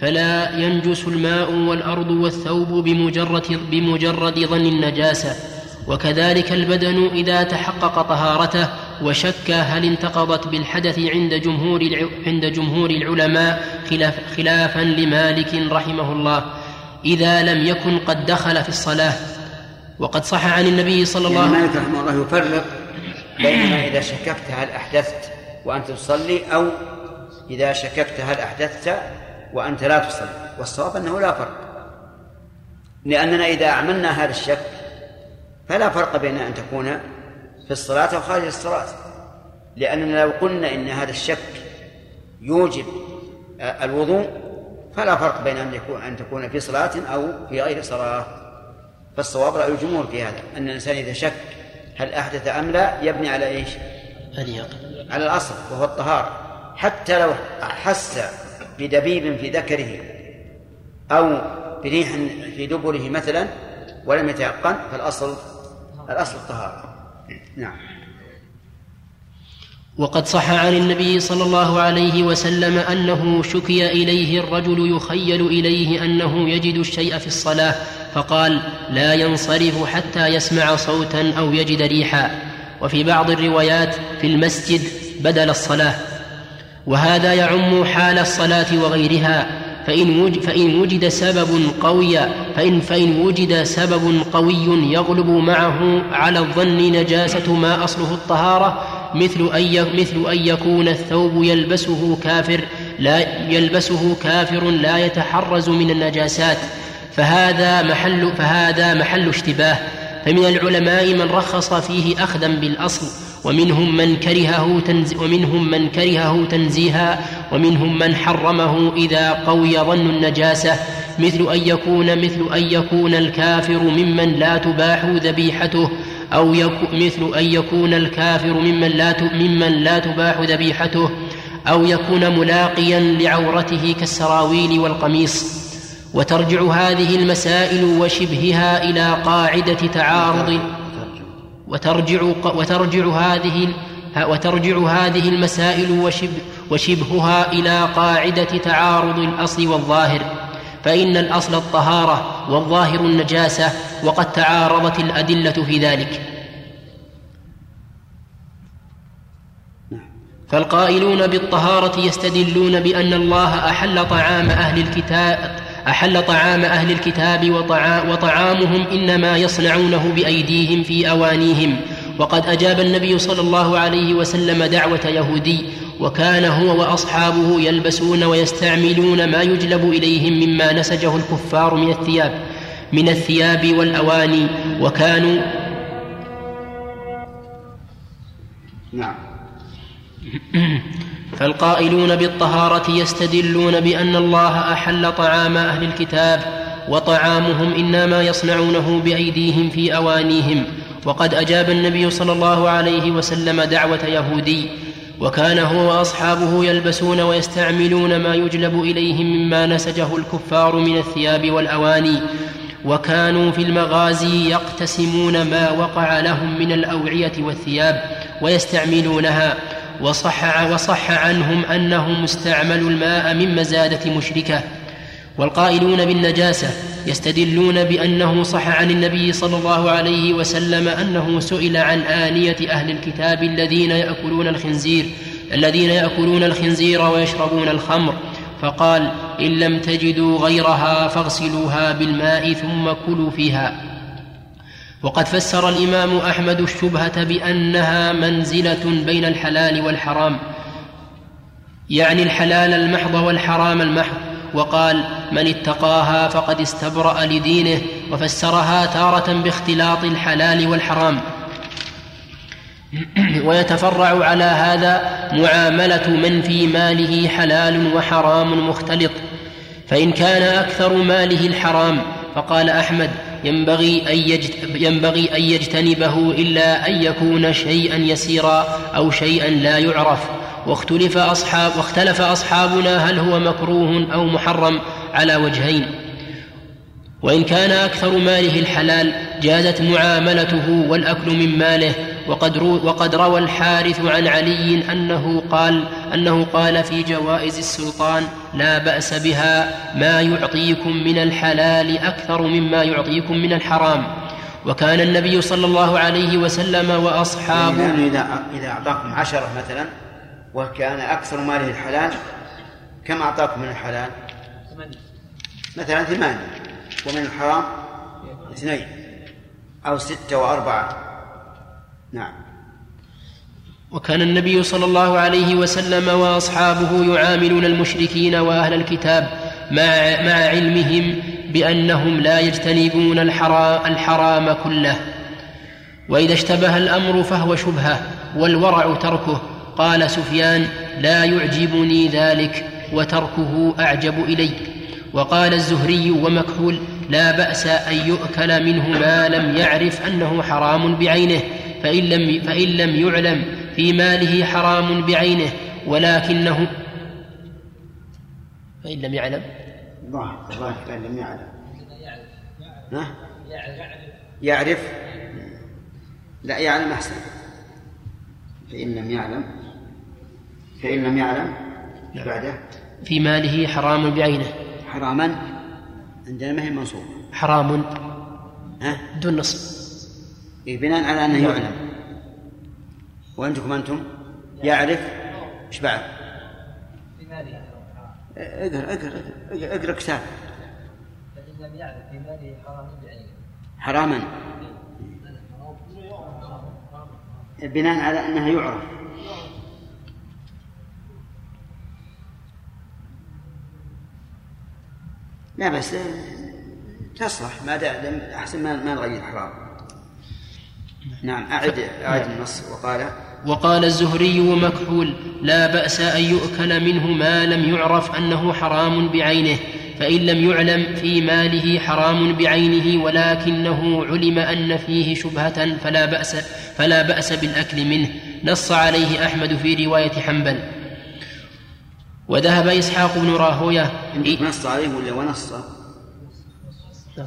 فلا ينجس الماء والأرض والثوب بمجرد, بمجرد ظن النجاسة. وكذلك البدن إذا تحقق طهارته وشك هل انتقضت بالحدث عند جمهور عند جمهور العلماء خلاف خلافا لمالك رحمه الله. إذا لم يكن قد دخل في الصلاة. وقد صح عن النبي صلى الله عليه وسلم مالك رحمه الله يفرق بين إذا شككت هل أحدثت وأنت تصلي أو إذا شككت هل أحدثت وأنت لا تصلي. والصواب أنه لا فرق. لأننا إذا أعملنا هذا الشك فلا فرق بين أن تكون في الصلاة أو خارج الصلاة. لأننا لو قلنا إن هذا الشك يوجب الوضوء فلا فرق بين أن يكون أن تكون في صلاة أو في غير صلاة. فالصواب رأي الجمهور في هذا أن الإنسان إذا شك هل أحدث أم لا يبني على إيش؟ على الأصل وهو الطهارة. حتى لو حس بدبيب في ذكره أو بريح في دبره مثلا ولم يتيقن فالأصل الأصل الطهارة. نعم. وقد صح عن النبي صلى الله عليه وسلم أنه شكي إليه الرجل يخيل إليه أنه يجد الشيء في الصلاة فقال لا ينصرف حتى يسمع صوتا أو يجد ريحا. وفي بعض الروايات في المسجد بدل الصلاة. وهذا يعم حال الصلاة وغيرها فإن وجد, فإن وجد سبب قوي فإن, فإن وجد سبب قوي يغلب معه على الظن نجاسة ما أصله الطهارة مثل أن مثل أن يكون الثوب يلبسه كافر لا يلبسه كافر لا يتحرز من النجاسات. فهذا محل فهذا محل اشتباه. فمن العلماء من رخص فيه أخذا بالأصل. ومنهم من كرهه تنزي ومنهم من كرهه تنزيها ومنهم من حرمه إذا قوي ظن النجاسة مثل أن يكون مثل أن يكون الكافر ممن لا تباح ذبيحته أو يكو مثل أن يكون الكافر ممن لا ممن لا تباح ذبيحته أو يكون ملاقيا لعورته كالسراويل والقميص. وترجع هذه المسائل وشبهها إلى قاعدة تعارض وترجع وترجع هذه وترجع هذه المسائل وشبه وشبهها إلى قاعدة تعارض الأصل والظاهر. فإن الأصل الطهارة والظاهر النجاسة وقد تعارضت الأدلة في ذلك. فالقائلون بالطهارة يستدلون بأن الله أحل طعام أهل الكتاب أحل طعام أهل الكتاب وطعامهم إنما يصنعونه بأيديهم في أوانيهم. وقد أجاب النبي صلى الله عليه وسلم دعوة يهودي وكان هو وأصحابه يلبسون ويستعملون ما يجلب إليهم مما نسجه الكفار من الثياب من الثياب والأواني. وكانوا نعم. فالقائلون بالطهارة يستدلون بأن الله أحل طعام أهل الكتاب وطعامهم إنما يصنعونه بأيديهم في أوانيهم. وقد أجاب النبي صلى الله عليه وسلم دعوة يهودي وكان هو وأصحابه يلبسون ويستعملون ما يجلب إليهم مما نسجه الكفار من الثياب والأواني. وكانوا في المغازي يقتسمون ما وقع لهم من الأوعية والثياب ويستعملونها. وصح, وصح عنهم أنهم استعملوا الماء من مزادة مشركة والقائلون بالنجاسة يستدلون بأنه صح عن النبي صلى الله عليه وسلم أنه سئل عن آنية أهل الكتاب الذين يأكلون الخنزير الذين يأكلون الخنزير ويشربون الخمر فقال إن لم تجدوا غيرها فاغسلوها بالماء ثم كلوا فيها. وقد فسر الإمام أحمد الشبهة بأنها منزلة بين الحلال والحرام. يعني الحلال المحض والحرام المحض. وقال من اتقاها فقد استبرأ لدينه وفسرها تارة باختلاط الحلال والحرام. ويتفرع على هذا معاملة من في ماله حلال وحرام مختلط. فإن كان أكثر ماله الحرام فقال أحمد ينبغي أن, ينبغي أن يجتنبه إلا أن يكون شيئا يسيرا أو شيئا لا يعرف. واختلف أصحاب واختلف أصحابنا هل هو مكروه أو محرم على وجهين. وإن كان أكثر ماله الحلال جازت معاملته والأكل من ماله وقد, رو وقد روى الحارث عن علي أنه قال أنه قال في جوائز السلطان لا بأس بها ما يعطيكم من الحلال أكثر مما يعطيكم من الحرام. وكان النبي صلى الله عليه وسلم وأصحابه يعني إذا إذا أعطاكم عشرة مثلا وكان أكثر ماله الحلال كم أعطاكم من الحلال؟ مثلا ثمانية. ومن الحرام اثنين أو ستة وأربعة. نعم. وكان النبي صلى الله عليه وسلم وأصحابه يعاملون المشركين وأهل الكتاب مع, مع علمهم بأنهم لا يجتنبون الحرام, الحرام كله. وإذا اشتبه الأمر فهو شبهة والورع تركه. قال سفيان لا يعجبني ذلك وتركه أعجب الي وقال الزهري ومكحول لا بأس أن يؤكل منه ما لم يعرف أنه حرام بعينه فإن لم, فإن لم يعلم في ماله حرام بعينه ولكنه فإن لم يعلم. الله الله فإن لم يعلم. ها؟ يعرف. لا يعلم أحسن. فإن لم يعلم. فإن لم يعلم نعم. بعده. في ماله حرام بعينه. حراما. عندنا ما هي منصوب حرام. ها؟ دون نصب. إيه بناء على أنه نعم. يعلم. وعندكم أنتم؟ يعرف؟ إيش بعد؟ اقرأ اقرأ اقرأ كتاب. فإن لم يعرف في ماله حراما. بعينه حراما بناء على أنها يعرف. لا بس تصلح. ما دام أحسن ما ما نغير حرام نعم أعد أعد النص. وقال وقال الزهري ومكحول لا بأس أن يؤكل منه ما لم يعرف أنه حرام بعينه فإن لم يعلم في ماله حرام بعينه ولكنه علم أن فيه شبهة فلا بأس فلا بأس بالأكل منه. نص عليه أحمد في رواية حنبل. وذهب إسحاق بن راهوية نص عليه ولا ونص؟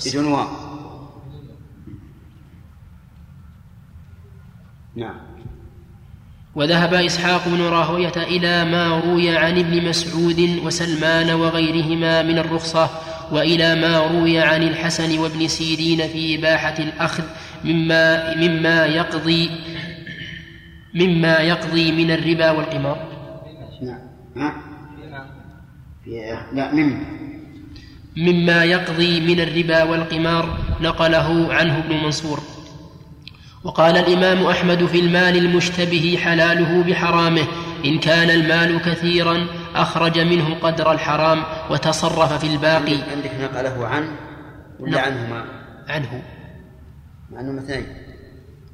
بدون واو. نعم. وذهب إسحاق بن راهوية إلى ما روي عن ابن مسعود وسلمان وغيرهما من الرخصة وإلى ما روي عن الحسن وابن سيرين في إباحة الأخذ مما مما يقضي مما يقضي من الربا والقمار. نعم. ها؟ لا مما مما يقضي من الربا والقمار نقله عنه ابن منصور. وقال الإمام أحمد في المال المشتبه حلاله بحرامه إن كان المال كثيرا أخرج منه قدر الحرام وتصرف في الباقي. عندك نقله عن ولا عنهما؟ عنه. عنهما اثنين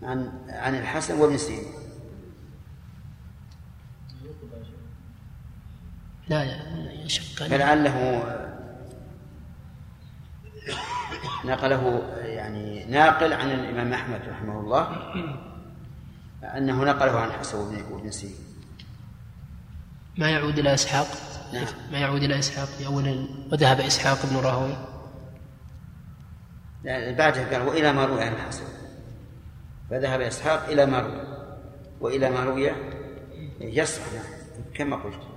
عن عن الحسن وابن سيرين. لا يا شك. فلعله نقله يعني ناقل عن الإمام أحمد رحمه الله أنه نقله عن حسن وابن سيرين. ما يعود إلى إسحاق. نعم. ما يعود إلى إسحاق. في أول وذهب إسحاق بن راهوي. بعده قال وإلى ما روي عن الحسن فذهب إسحاق إلى ما روي وإلى ما روي يصح كما قلت.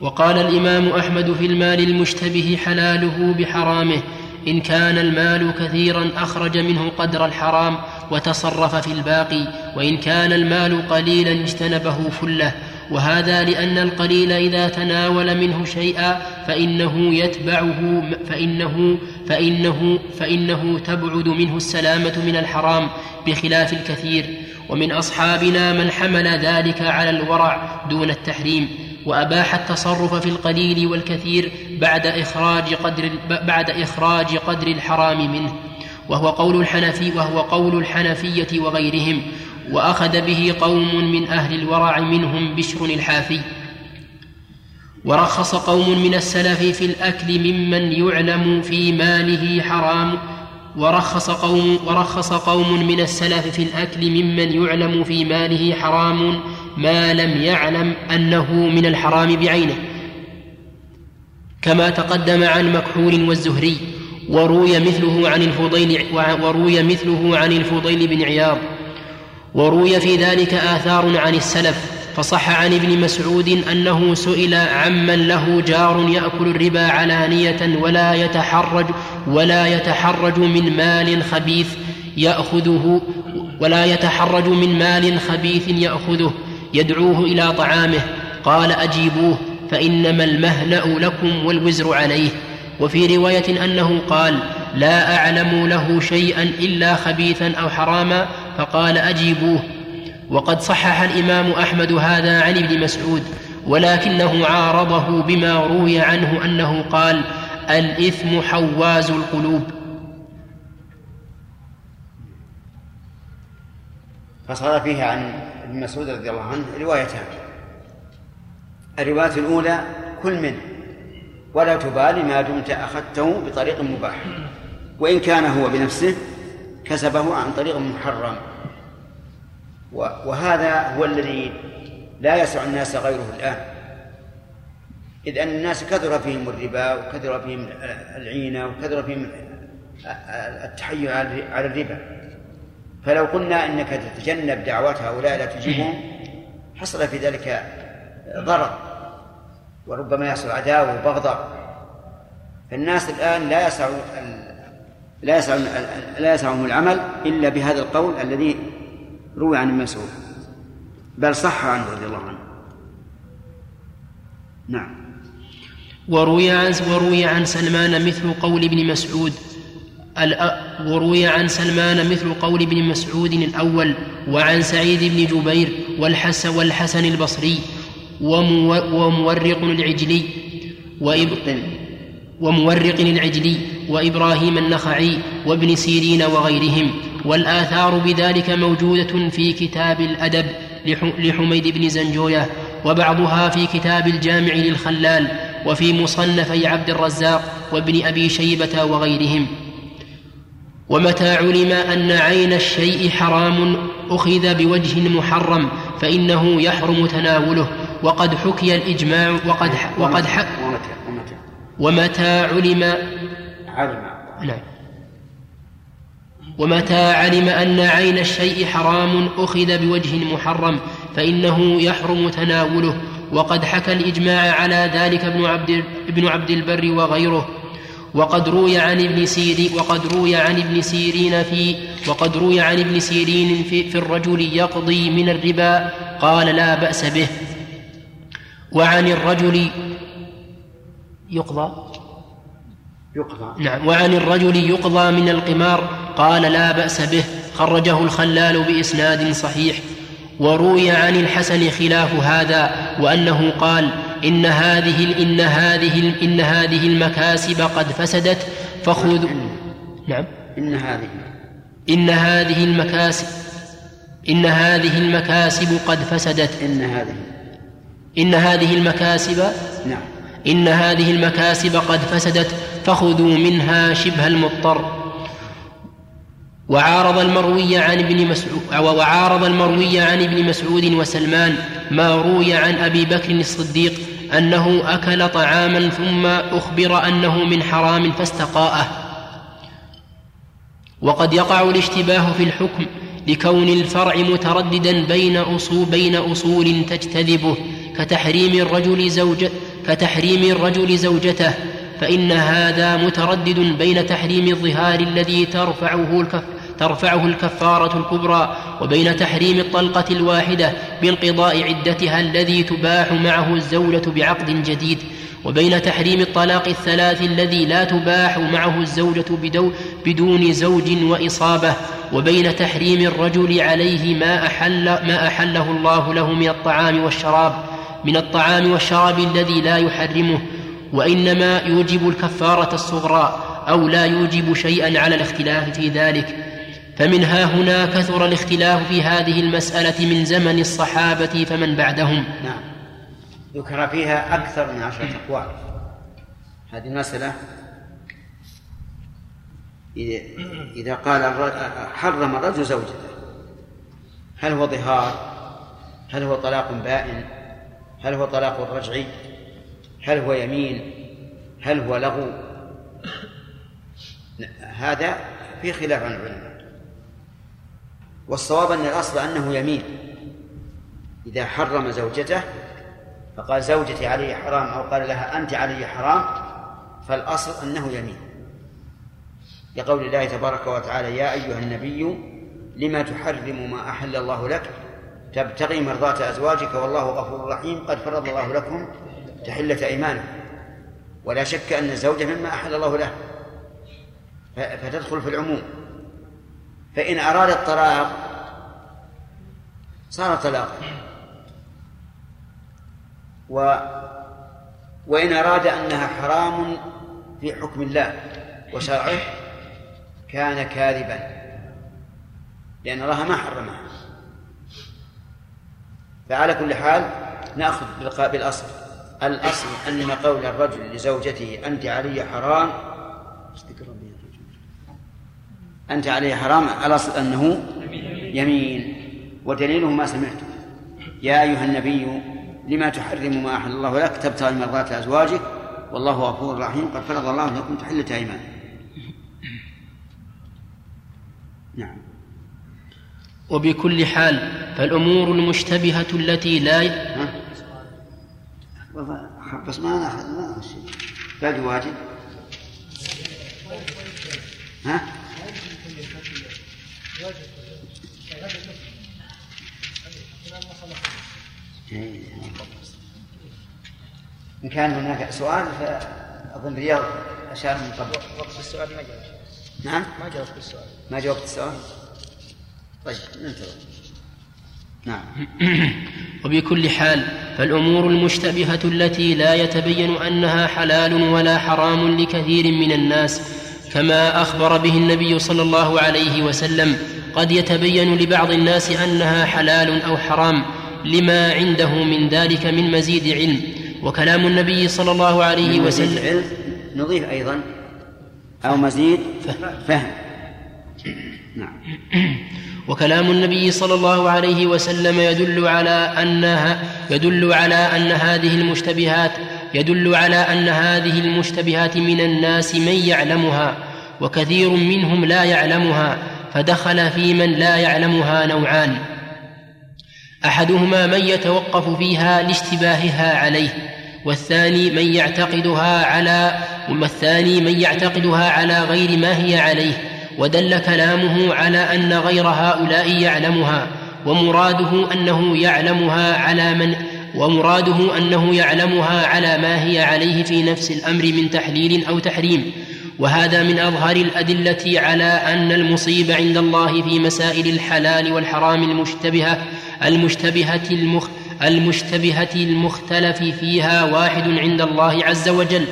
وقال الإمام أحمد في المال المشتبه حلاله بحرامه إن كان المال كثيرا أخرج منه قدر الحرام وتصرف في الباقي وإن كان المال قليلا اجتنبه فله. وهذا لأن القليل إذا تناول منه شيئا فإنه يتبعه فإنه فإنه فإنه تبعد منه السلامة من الحرام بخلاف الكثير. ومن أصحابنا من حمل ذلك على الورع دون التحريم. وأباح التصرف في القليل والكثير بعد إخراج قدر بعد إخراج قدر الحرام منه وهو قول الحنفي وهو قول الحنفية وغيرهم وأخذ به قوم من أهل الورع منهم بشر الحافي. ورخص قوم من السلف في الأكل ممن يعلم في ماله حرام. ورخص قوم ورخص قوم من السلف في الأكل ممن يعلم في ماله حرام. ما لم يعلم أنه من الحرام بعينه. كما تقدم عن مكحول والزهري وروي مثله عن الفضيل وروي مثله عن الفضيل بن عياض. وروي في ذلك آثار عن السلف فصح عن ابن مسعود أنه سئل عمن له جار يأكل الربا علانية ولا يتحرج ولا يتحرج من مال خبيث يأخذه ولا يتحرج من مال خبيث يأخذه. يدعوه إلى طعامه قال أجيبوه فإنما المهنأ لكم والوزر عليه. وفي رواية أنه قال لا أعلم له شيئا إلا خبيثا أو حراما فقال أجيبوه. وقد صحح الإمام أحمد هذا عن ابن مسعود ولكنه عارضه بما روي عنه أنه قال الإثم حواز القلوب. فصار فيه عن ابن مسعود رضي الله عنه روايتان. الرواية الأولى كل منه ولا تبالي ما دمت أخذته بطريق مباح وإن كان هو بنفسه كسبه عن طريق محرم. وهذا هو الذي لا يسع الناس غيره الآن. إذ أن الناس كثر فيهم الربا وكثر فيهم العينة وكثر فيهم التحيل على الربا. فلو قلنا أنك تتجنب دعوات هؤلاء لا تجيبهم حصل في ذلك ضرر وربما يحصل عداوة وبغضاء فالناس الآن لا يسع لا يسع لا يسعهم العمل إلا بهذا القول الذي روي عن مسعود. بل صح عنه رضي الله عنه. نعم. وروي عن وروي عن سلمان مثل قول ابن مسعود وروي عن سلمان مثل قول ابن مسعود الأول وعن سعيد بن جبير والحسن والحسن البصري ومورق العجلي ومورق العجلي وإبراهيم النخعي وابن سيرين وغيرهم والآثار بذلك موجودة في كتاب الأدب لحميد بن زنجوية وبعضها في كتاب الجامع للخلال وفي مصنفي عبد الرزاق وابن أبي شيبة وغيرهم ومتى علم أن عين الشيء حرام أخذ بوجه محرم فإنه يحرم تناوله وقد حكي الإجماع وقد وقد حك ومتى علم علم نعم. ومتى علم أن عين الشيء حرام أخذ بوجه محرم فإنه يحرم تناوله وقد حكى الإجماع على ذلك ابن عبد, ابن عبد البر وغيره وقد روي عن ابن سيرين وقد روي عن ابن سيرين في وقد روي عن ابن سيرين في, في الرجل يقضي من الربا قال لا بأس به. وعن الرجل يقضى؟ يقضى. نعم. وعن الرجل يقضى من القمار قال لا بأس به. خرجه الخلال بإسناد صحيح. وروي عن الحسن خلاف هذا وأنه قال إن هذه إن هذه إن هذه المكاسب قد فسدت فخذوا نعم. إن هذه. إن هذه المكاسب إن هذه المكاسب قد فسدت. إن هذه. إن هذه المكاسب نعم. إن هذه المكاسب قد فسدت فخذوا منها شبه المضطر. وعارض المروي عن ابن مسعود وعارض المروي عن ابن مسعود وسلمان ما روي عن أبي بكر الصديق أنه أكل طعاما ثم أخبر أنه من حرام فاستقاءه. وقد يقع الاشتباه في الحكم لكون الفرع مترددا بين اصول بين أصول تجتذبه كتحريم الرجل زوج كتحريم الرجل زوجته فإن هذا متردد بين تحريم الظهار الذي ترفعه الكف ترفعه الكفارة الكبرى وبين تحريم الطلقة الواحدة بانقضاء عدتها الذي تباح معه الزوجة بعقد جديد وبين تحريم الطلاق الثلاث الذي لا تباح معه الزوجة بدو بدون زوج وإصابة وبين تحريم الرجل عليه ما أحل ما أحله الله له من الطعام والشراب من الطعام والشراب الذي لا يحرمه وإنما يوجب الكفارة الصغرى أو لا يوجب شيئا على الاختلاف في ذلك فمنها هنا كثر الاختلاف في هذه المسألة من زمن الصحابة فمن بعدهم. نعم. ذكر فيها أكثر من عشرة أقوال. هذه المسألة إذا قال حرم الرجل زوجته هل هو ظهار؟ هل هو طلاق بائن؟ هل هو طلاق رجعي؟ هل هو يمين؟ هل هو لغو؟ هذا في خلاف عن العلماء. والصواب أن الأصل أنه يمين. إذا حرم زوجته فقال زوجتي علي حرام أو قال لها أنت علي حرام فالأصل أنه يمين. لقول الله تبارك وتعالى يا أيها النبي لما تحرم ما أحل الله لك؟ تبتغي مرضاة أزواجك والله غفور رحيم قد فرض الله لكم تحلة أيمانكم. ولا شك أن الزوج مما أحل الله له. فتدخل في العموم. فإن أراد الطلاق صار طلاقا. و وإن أراد أنها حرام في حكم الله وشرعه كان كاذبا. لأن الله ما حرمها. فعلى كل حال نأخذ بالأصل. الأصل أن قول الرجل لزوجته أنت علي حرام. أنت علي حرام الأصل أنه يمين. ودليله ما سمعته. يا أيها النبي لما تحرم ما أحل الله لك تبتغي مرضات أزواجك. والله غفور رحيم. قد فرض الله لكم تحلة أيمان نعم. وبكل حال فالأمور المشتبهة التي لا ها؟ بس ما ناخذ ما ناخذ شيء. باقي واجب. ها؟ إن كان هناك سؤال فأظن رياض أشار من قبل. وقت السؤال ما جاوبت. نعم؟ ما جاوبت السؤال ما جاوبت السؤال؟ طيب ننتظر. نعم. وبكل حال فالأمور المشتبهة التي لا يتبين أنها حلال ولا حرام لكثير من الناس كما أخبر به النبي صلى الله عليه وسلم قد يتبين لبعض الناس أنها حلال أو حرام لما عنده من ذلك من مزيد علم. وكلام النبي صلى الله عليه وسلم علم. نضيف أيضا. أو مزيد فهم. نعم. وكلام النبي صلى الله عليه وسلم يدل على انها يدل على أن هذه المشتبهات يدل على أن هذه المشتبهات من الناس من يعلمها وكثير منهم لا يعلمها. فدخل في من لا يعلمها نوعان. أحدهما من يتوقف فيها لاشتباهها عليه والثاني من يعتقدها على والثاني من يعتقدها على غير ما هي عليه ودل كلامه على أن غير هؤلاء يعلمها ومراده أنه يعلمها على من ومراده أنه يعلمها على ما هي عليه في نفس الأمر من تحليل أو تحريم. وهذا من اظهر الأدلة على أن المصيب عند الله في مسائل الحلال والحرام المشتبهة المشتبهة المخ المشتبهة المختلف فيها واحد عند الله عز وجل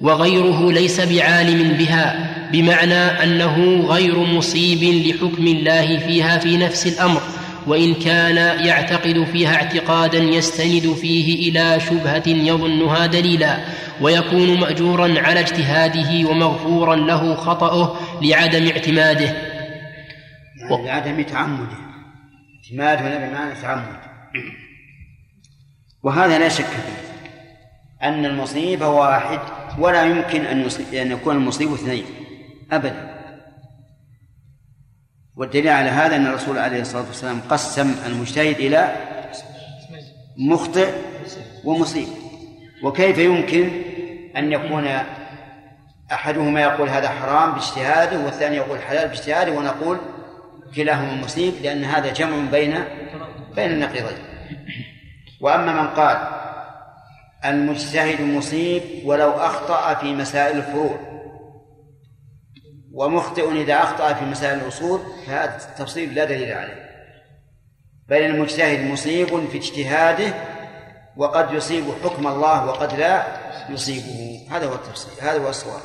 وغيره ليس بعالم بها بمعنى أنه غير مصيب لحكم الله فيها في نفس الأمر. وإن كان يعتقد فيها اعتقادا يستند فيه إلى شبهة يظنها دليلا ويكون مأجورا على اجتهاده ومغفورا له خطأه لعدم اعتماده. يعني لعدم تعمده. اعتماد هنا بمعنى تعمد. وهذا لا شك فيه. أن المصيب واحد ولا يمكن أن يكون المصيب اثنين. أبدا. والدليل على هذا أن الرسول عليه الصلاة والسلام قسم المجتهد إلى مخطئ ومصيب. وكيف يمكن أن يكون أحدهما يقول هذا حرام باجتهاده والثاني يقول حلال باجتهاده ونقول كلاهما مصيب لأن هذا جمع بين بين النقيضين. وأما من قال المجتهد مصيب ولو أخطأ في مسائل الفروع ومخطئ إذا أخطأ في مسائل الأصول فهذا التفصيل لا دليل عليه. بل المجتهد مصيب في اجتهاده وقد يصيب حكم الله وقد لا يصيبه. هذا هو التفصيل هذا هو الصواب.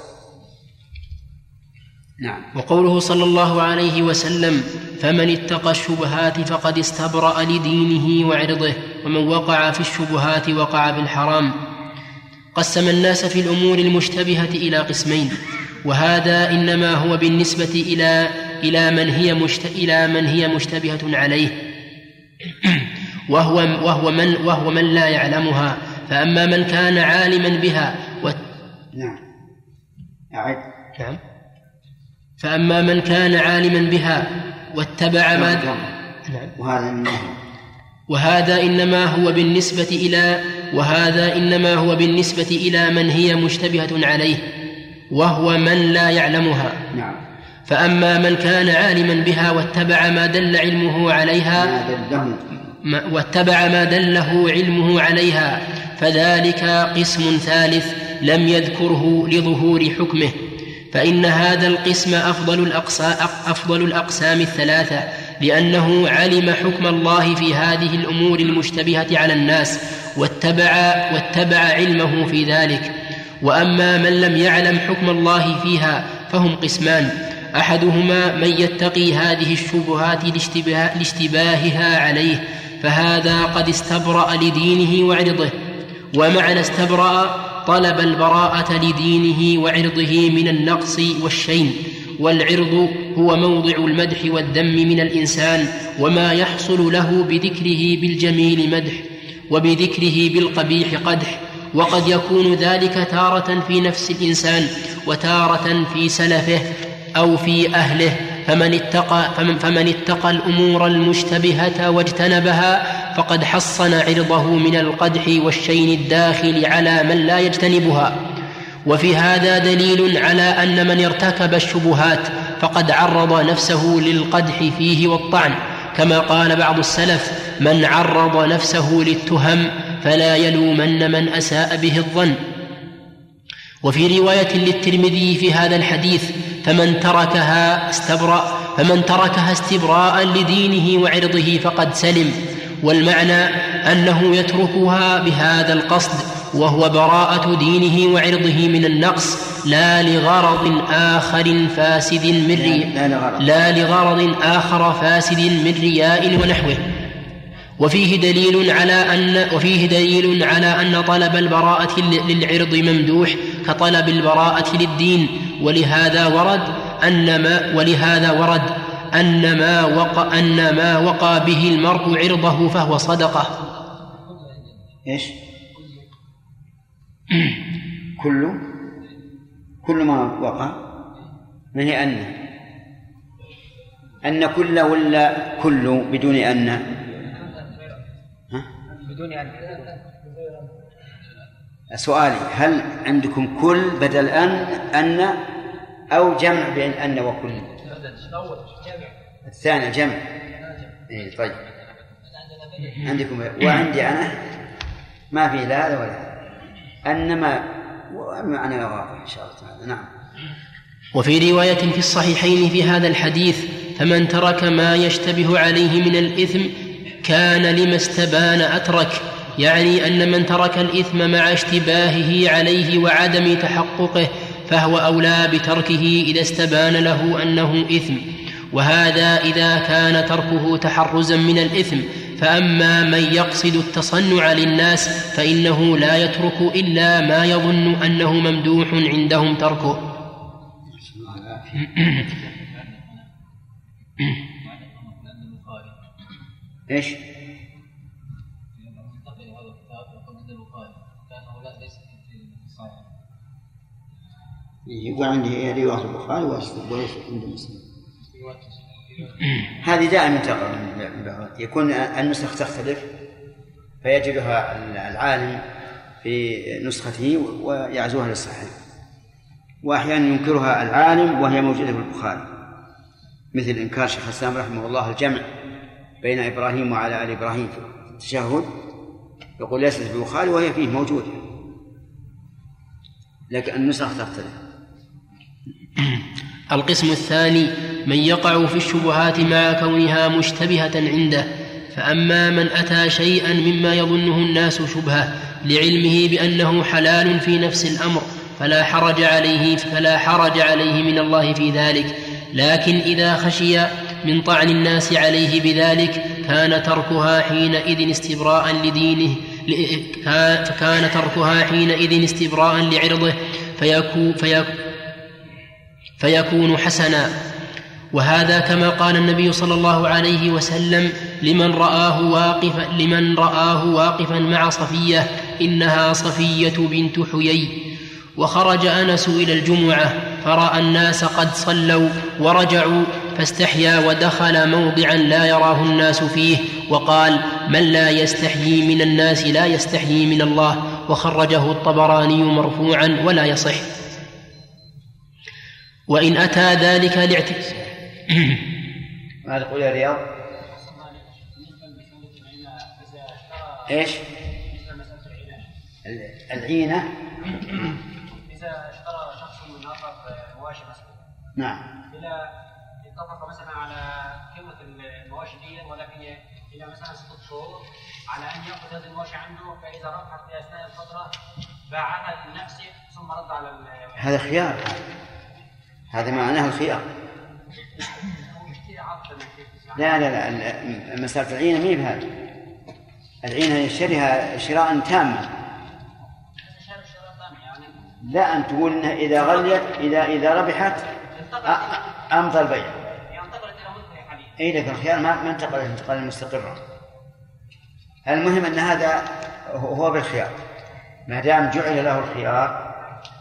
نعم. وقوله صلى الله عليه وسلم فمن اتقى الشبهات فقد استبرأ لدينه وعرضه ومن وقع في الشبهات وقع في الحرام. قسم الناس في الأمور المشتبهة إلى قسمين. وهذا إنما هو بالنسبة إلى إلى من هي مشت... إلى من هي مشتبهة عليه. وهو وهو من وهو من لا يعلمها. فأما من كان عالما بها و... نعم. أعد. نعم. فأما من كان عالما بها واتبع ما نعم. نعم. وهذا إنما وهذا إنما هو بالنسبة إلى وهذا إنما هو بالنسبة إلى من هي مشتبهة عليه. وهو من لا يعلمها. نعم. فأما من كان عالما بها واتبع ما دل علمه عليها ما دله. واتبع ما دله علمه عليها فذلك قسم ثالث لم يذكره لظهور حكمه. فإن هذا القسم أفضل الأقسام, أفضل الأقسام الثلاثة لأنه علم حكم الله في هذه الأمور المشتبهة على الناس واتبع واتبع علمه في ذلك. وأما من لم يعلم حكم الله فيها فهم قسمان. أحدهما من يتقي هذه الشبهات لاشتباه لاشتباهها عليه فهذا قد استبرأ لدينه وعرضه. ومعنى استبرأ طلب البراءة لدينه وعرضه من النقص والشين. والعرض هو موضع المدح والذم من الإنسان وما يحصل له بذكره بالجميل مدح وبذكره بالقبيح قدح. وقد يكون ذلك تارة في نفس الإنسان وتارة في سلفه أو في أهله. فمن اتقى فمن, فمن اتقى الأمور المشتبهة واجتنبها فقد حصن عرضه من القدح والشين الداخل على من لا يجتنبها. وفي هذا دليل على أن من ارتكب الشبهات فقد عرض نفسه للقدح فيه والطعن. كما قال بعض السلف من عرض نفسه للتهم فلا يلومن من أساء به الظن. وفي رواية للترمذي في هذا الحديث فمن تركها استبرأ فمن تركها استبراء لدينه وعرضه فقد سلم. والمعنى أنه يتركها بهذا القصد وهو براءة دينه وعرضه من النقص لا لغرض آخر فاسد من رياء لا لغرض آخر فاسد من رياء ونحوه. وفيه دليل على أن وفيه دليل على أن طلب البراءة للعرض ممدوح كطلب البراءة للدين. ولهذا ورد أن ما ولهذا ورد أن ما وقى أن ما وقى به المرء عرضه فهو صدقة. إيش؟ كل كل ما وقع من أن أن كل ولا كل بدون أن؟ بدون أن سؤالي هل عندكم كل بدل أن أن أو جمع بين أن وكل؟ الثاني جمع. إيه طيب. عندكم وعندي أنا؟ ما في لا هذا ولا. هذا أنما معنى واضح إن شاء الله تعالى. نعم. وفي رواية في الصحيحين في هذا الحديث فمن ترك ما يشتبه عليه من الإثم كان لما استبان أترك يعني أن من ترك الإثم مع اشتباهه عليه وعدم تحققه فهو أولى بتركه إذا استبان له أنه إثم. وهذا إذا كان تركه تحرزا من الإثم. فأما من يقصد التصنع للناس فإنه لا يترك إلا ما يظن أنه ممدوح عندهم تركه. إيش؟ يقول عندي رواية البخاري وليس عند مسلم هذه دائما تقع يكون النسخ تختلف فيجدها العالم في نسخته ويعزوها للصحيح. واحيانا ينكرها العالم وهي موجودة في البخاري. مثل إنكار شيخ الإسلام رحمه الله الجمع. بين إبراهيم وعلى آل إبراهيم في التشهد يقول ليست البخاري وهي فيه موجودة. لكن النسخ تختلف. القسم الثاني من يقع في الشبهات مع كونها مشتبهة عنده فأما من أتى شيئا مما يظنه الناس شبهة لعلمه بأنه حلال في نفس الأمر فلا حرج عليه فلا حرج عليه من الله في ذلك. لكن إذا خشي من طعن الناس عليه بذلك كان تركها حينئذ استبراء لدينه فكان تركها حينئذ استبراء لعرضه فيكون, حسنا. وهذا كما قال النبي صلى الله عليه وسلم لمن رآه واقفا لمن رآه واقفا مع صفية إنها صفية بنت حيي. وخرج أنس إلى الجمعة فرأى الناس قد صلوا ورجعوا فاستحيا ودخل موضعا لا يراه الناس فيه وقال من لا يستحيي من الناس لا يستحيي من الله وخرجه الطبراني مرفوعا ولا يصح وإن أتى ذلك لاعتكاف ماذا تقول يا رياض؟ إيش؟ العينة إذا اشترى شخص من آخر مواشي نعم اتفق مثلا على قيمة المواشي دي ولكن إلى مثلا ستة شهور على أن يأخذ هذه المواشي عنده فإذا ربحت في أثناء الفترة باعها لنفسه ثم رد على هذا خيار. هذا معناه الخيار لا لا لا مسألة العينة مين بهذا. العينة يشتريها شراء تاما. لا أن تقول إنها إذا غليت إذا إذا ربحت أمضى البيع. أي لكن الخيار؟ ما ما انتقل انتقالا مستقرا المهم أن هذا هو بالخيار؟ ما دام جعل له الخيار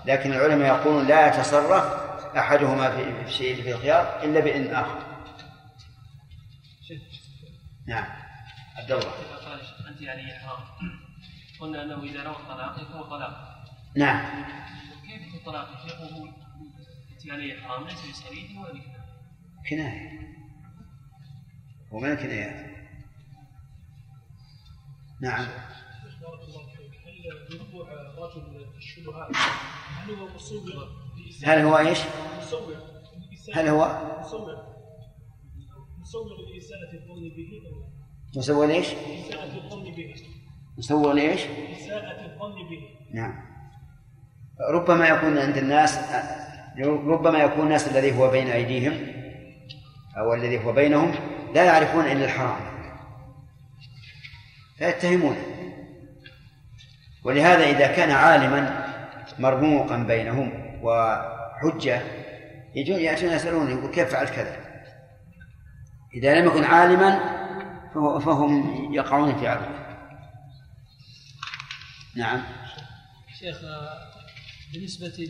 لكن العلماء يقولون لا يتصرف أحدهما في الشيء في الخيار إلا بإذن آخر. نعم. عبد الله. أنت يعني حرام قلنا أنه إذا نوى الطلاق يكون طلاق نعم. كيف الطلاق؟ شيخ وهو أنت عليه حرام ليس بصريح ولا كناية. وما الكنايات نعم هل وقوع رجل في الشبهات هل هو مصور هل هو إيش؟ مصور هل هو؟ مصور مصور لإساءة الظن به مصور إيش؟ إساءة الظن به مصور ليش؟ إساءة الظن به نعم ربما يكون عند الناس ربما يكون الناس الذي هو بين أيديهم أو الذي هو بينهم لا يعرفون إلا الحرام. فيتهمون. ولهذا إذا كان عالما مرموقا بينهم وحجة يأتون يسألون يقول كيف فعلت كذا؟ إذا لم يكن عالما فهم يقعون في عرضه نعم. شيخ بالنسبة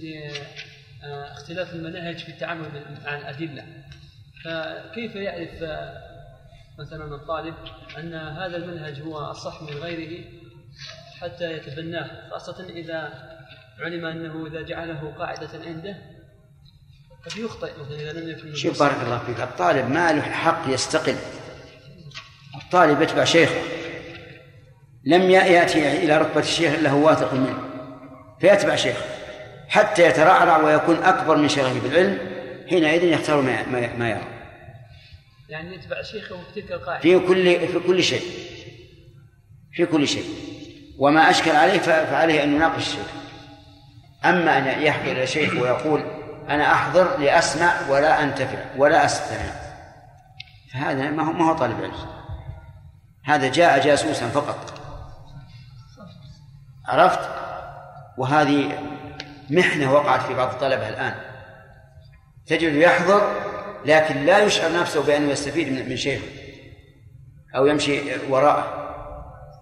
لاختلاف المناهج في التعامل مع الأدلة فكيف يعرف مثلا الطالب أن هذا المنهج هو الصح من غيره حتى يتبناه خاصة إذا علم أنه إذا جعله قاعدة عنده قد يخطئ مثلا إذا لم يكن شوف بارك الله فيك الطالب ما له حق يستقل. الطالب يتبع شيخه. لم يأتي إلى رتبة الشيخ إلا هو واثق منه فيتبع شيخه حتى يترعرع ويكون أكبر من شيخه بالعلم حينئذ يختار ما يرى. يعني يتبع شيخه في تلك القاعدة. في كل في كل شيء. في كل شيء. وما أشكل عليه فعليه أن يناقش الشيخ. أما أن يحكي إلى شيخ ويقول أنا أحضر لأسمع ولا أنتفع ولا أستمع. فهذا ما هو ما هو طالب علم. هذا جاء جاسوسا فقط. عرفت؟ وهذه محنة وقعت في بعض الطلبة الآن. تجد يحضر لكن لا يشعر نفسه بأنه يستفيد من شيخه أو يمشي وراءه.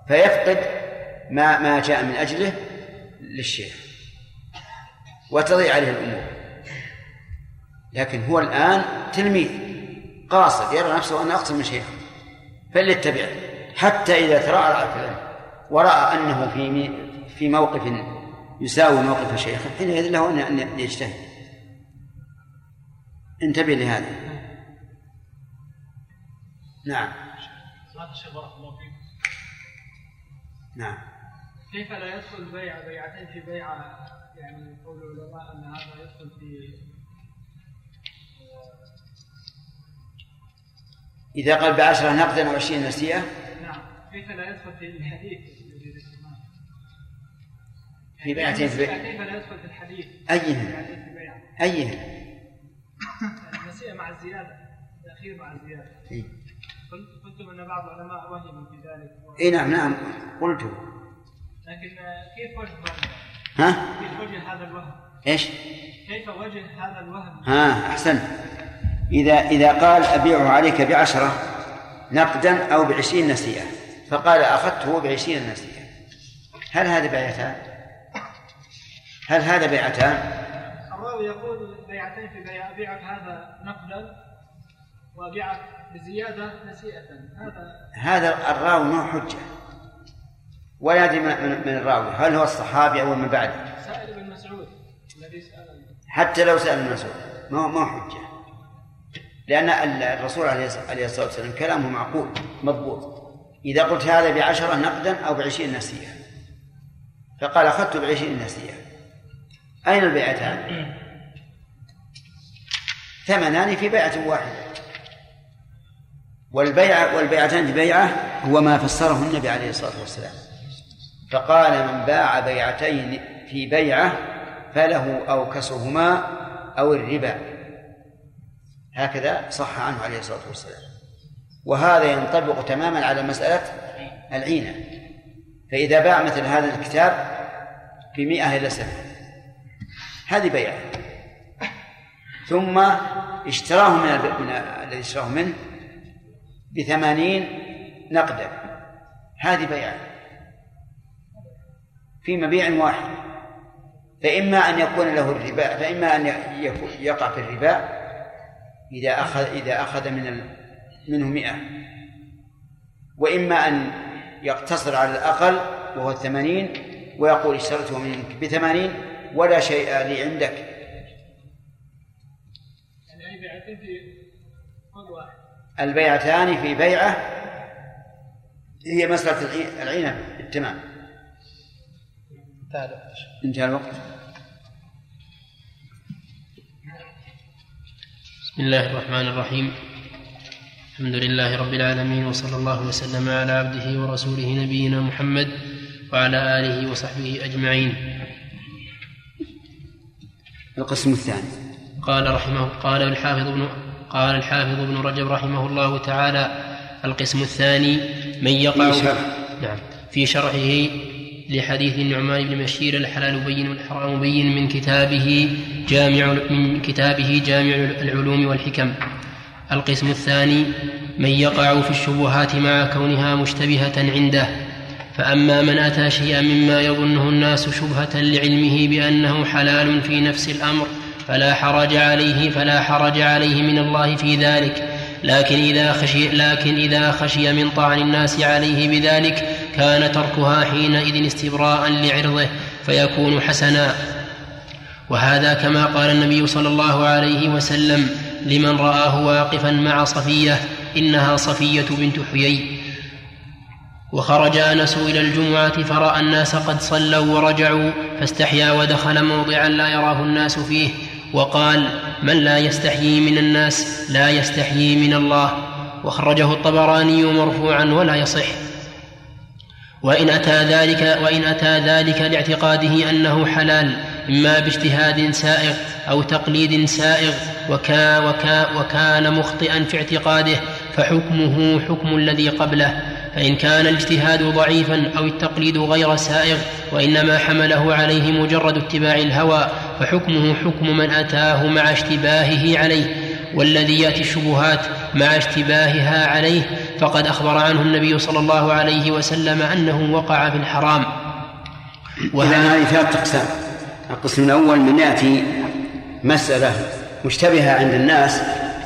فيفقد ما ما جاء من أجله للشيخ وتضيع عليه الأمور. لكن هو الآن تلميذ قاصد يرى نفسه أنه أقصد من شيخه فليتبعه حتى إذا في العلم ورأى أنه في في موقف يساوي موقف شيخه حينئذ له أن يجتهد. انتبه لهذا. نعم. نعم. كيف لا يدخل بيع بيعتين في بيعة يعني قول العلماء أن هذا يدخل في إذا قال بعشرة نقدا وعشرين نسيئة؟ نعم. كيف لا يدخل في الحديث؟ في بيعتين في بيع. كيف لا يدخل في الحديث؟ أيهن. أيهن. النسيئة مع الزيادة التأخير مع الزيادة إيه؟ قلتم أن بعض العلماء وهموا في ذلك اي نعم نعم قلت لكن كيف وجه ها؟ كيف وجه هذا الوهم؟ إيش؟ كيف وجه هذا الوهم؟ ها أحسنت إذا إذا قال أبيعه عليك بعشرة نقدا أو بعشرين نسيئة فقال أخذته بعشرين نسيئة هل هذا بيعتان؟ هل هذا بيعتان؟ الراوي يقول بيعتين في بيع أبيعك هذا نقدا وأبيعك بزيادة نسيئة. هذا هذا الراوي ما حجة. ولا يدري من, من الراوي. هل هو الصحابي أو من بعده؟ سائل ابن مسعود الذي سأل حتى لو سأل ابن مسعود. ما ما حجة؟ لأن الرسول عليه الصلاة والسلام كلامه معقول مضبوط. إذا قلت هذا بعشرة نقدا أو بعشرين نسيئة. فقال أخذت بعشرين نسيئة. أين البيعتان؟ ثمنان في بيعة واحدة. والبيعة والبيعتان بيعة هو ما فسره النبي عليه الصلاة والسلام. فقال من باع بيعتين في بيعة فله أو كسرهما أو الربا. هكذا صح عنه عليه الصلاة والسلام. وهذا ينطبق تماما على مسألة العينة. فإذا باع مثل هذا الكتاب بمئة إلى سنة. هذه بيعة. ثم اشتراه من, من الذي اشتراه منه بثمانين نقدا. هذه بيعة في مبيع واحد. فإما أن يكون له الربا فإما أن يقع في الربا إذا أخذ إذا أخذ من منه مئة. وإما أن يقتصر على الأقل وهو الثمانين ويقول اشتريته منك بثمانين ولا شيء لي عندك. بيعتين في واحد. البيعتان في بيعة هي مسألة العينة بالتمام. انتهى الوقت. بسم الله الرحمن الرحيم. الحمد لله رب العالمين وصلى الله وسلم على عبده ورسوله نبينا محمد وعلى آله وصحبه أجمعين. القسم الثاني. قال رحمه قال الحافظ ابن قال الحافظ ابن رجب رحمه الله تعالى القسم الثاني من يقع في. نعم. في شرحه لحديث النعمان بن بشير الحلال بين والحرام بين من كتابه جامع من كتابه جامع العلوم والحكم. القسم الثاني من يقع في الشبهات مع كونها مشتبهة عنده. فأما من أتى شيئا مما يظنه الناس شبهة لعلمه بأنه حلال في نفس الأمر فلا حرج عليه فلا حرج عليه من الله في ذلك. لكن إذا خشي لكن إذا خشي من طعن الناس عليه بذلك كان تركها حينئذ استبراء لعرضه فيكون حسنا. وهذا كما قال النبي صلى الله عليه وسلم لمن رآه واقفا مع صفية إنها صفية بنت حيي. وخرج أنس إلى الجمعة فرأى الناس قد صلوا ورجعوا فاستحيا ودخل موضعا لا يراه الناس فيه وقال من لا يستحيي من الناس لا يستحيي من الله. وخرجه الطبراني مرفوعا ولا يصح. وإن أتى ذلك وإن أتى ذلك لاعتقاده أنه حلال إما باجتهاد سائغ أو تقليد سائغ وكا وكا وكان مخطئا في اعتقاده فحكمه حكم الذي قبله. فإن كان الاجتهاد ضعيفا أو التقليد غير سائغ وإنما حمله عليه مجرد اتباع الهوى فحكمه حكم من أتاه مع اشتباهه عليه. والذي يأتي الشبهات مع اشتباهها عليه فقد أخبر عنه النبي صلى الله عليه وسلم أنه وقع في الحرام. وهذا هذه ثلاثة أقسام. القسم الأول من يأتي مسألة مشتبهة عند الناس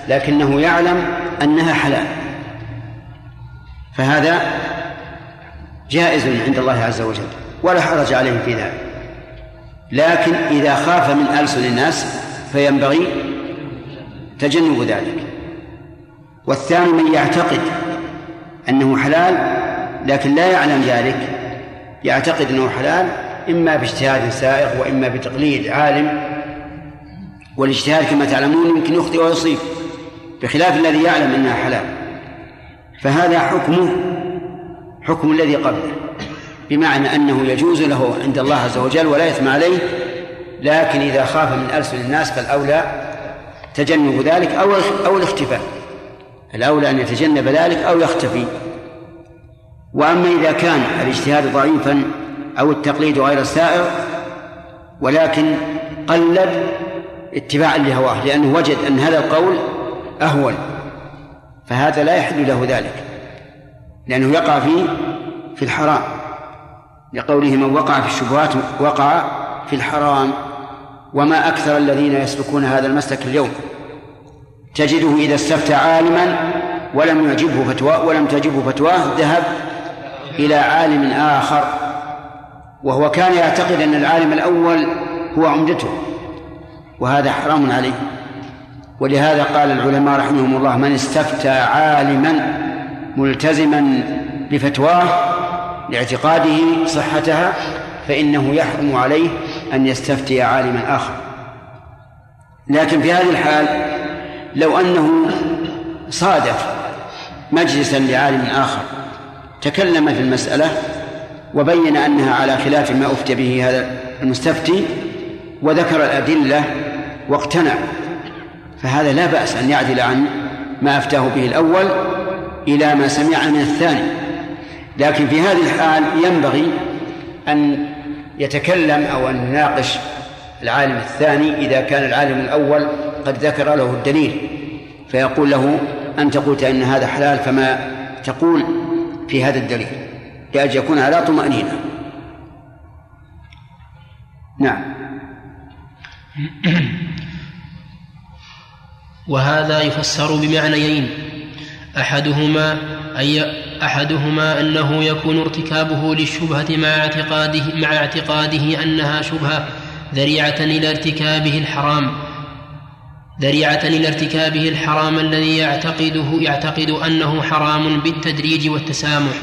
لكنه يعلم أنها حلال. فهذا جائز عند الله عز وجل ولا حرج عليه في ذلك. لكن إذا خاف من ألسن الناس فينبغي تجنب ذلك. والثاني من يعتقد أنه حلال لكن لا يعلم ذلك يعتقد أنه حلال إما باجتهاد سائغ وإما بتقليد عالم. والاجتهاد كما تعلمون يمكن يخطئ ويصيب بخلاف الذي يعلم أنها حلال. فهذا حكمه حكم الذي قبله بمعنى أنه يجوز له عند الله عز وجل ولا إثم عليه لكن إذا خاف من ألسن الناس فالأولى تجنب ذلك أو أو الاختفاء. الأولى أن يتجنب ذلك أو يختفي. وأما إذا كان الاجتهاد ضعيفا أو التقليد غير سائر ولكن قلد اتباعا لهواه لأنه وجد أن هذا القول أهون. فهذا لا يحل له ذلك لأنه يقع في في الحرام. لقوله من وقع في الشبهات وقع في الحرام. وما أكثر الذين يسلكون هذا المسلك اليوم. تجده إذا استفتى عالما ولم يعجبه فتواه ولم تعجبه فتواه ذهب إلى عالم آخر. وهو كان يعتقد أن العالم الأول هو عمدته. وهذا حرام عليه. ولهذا قال العلماء رحمهم الله من استفتى عالما ملتزما بفتواه لاعتقاده صحتها فإنه يحرم عليه أن يستفتي عالما آخر. لكن في هذه الحال لو أنه صادف مجلسا لعالم آخر تكلم في المسألة وبين أنها على خلاف ما أفتى به هذا المستفتي وذكر الأدلة واقتنع فهذا لا بأس أن يعدل عن ما أفتاه به الأول إلى ما سمع من الثاني. لكن في هذه الحال ينبغي أن يتكلم أو أن يناقش العالم الثاني إذا كان العالم الأول قد ذكر له الدليل. فيقول له أنت قلت أن هذا حلال فما تقول في هذا الدليل. لأجل يكون على طمأنينة. نعم. وهذا يفسر بمعنيين. أحدهما أي أحدهما أنه يكون ارتكابه للشبهة مع اعتقاده مع اعتقاده أنها شبهة ذريعة إلى ارتكابه الحرام. ذريعة إلى ارتكابه الحرام الذي يعتقده يعتقد أنه حرام بالتدريج والتسامح.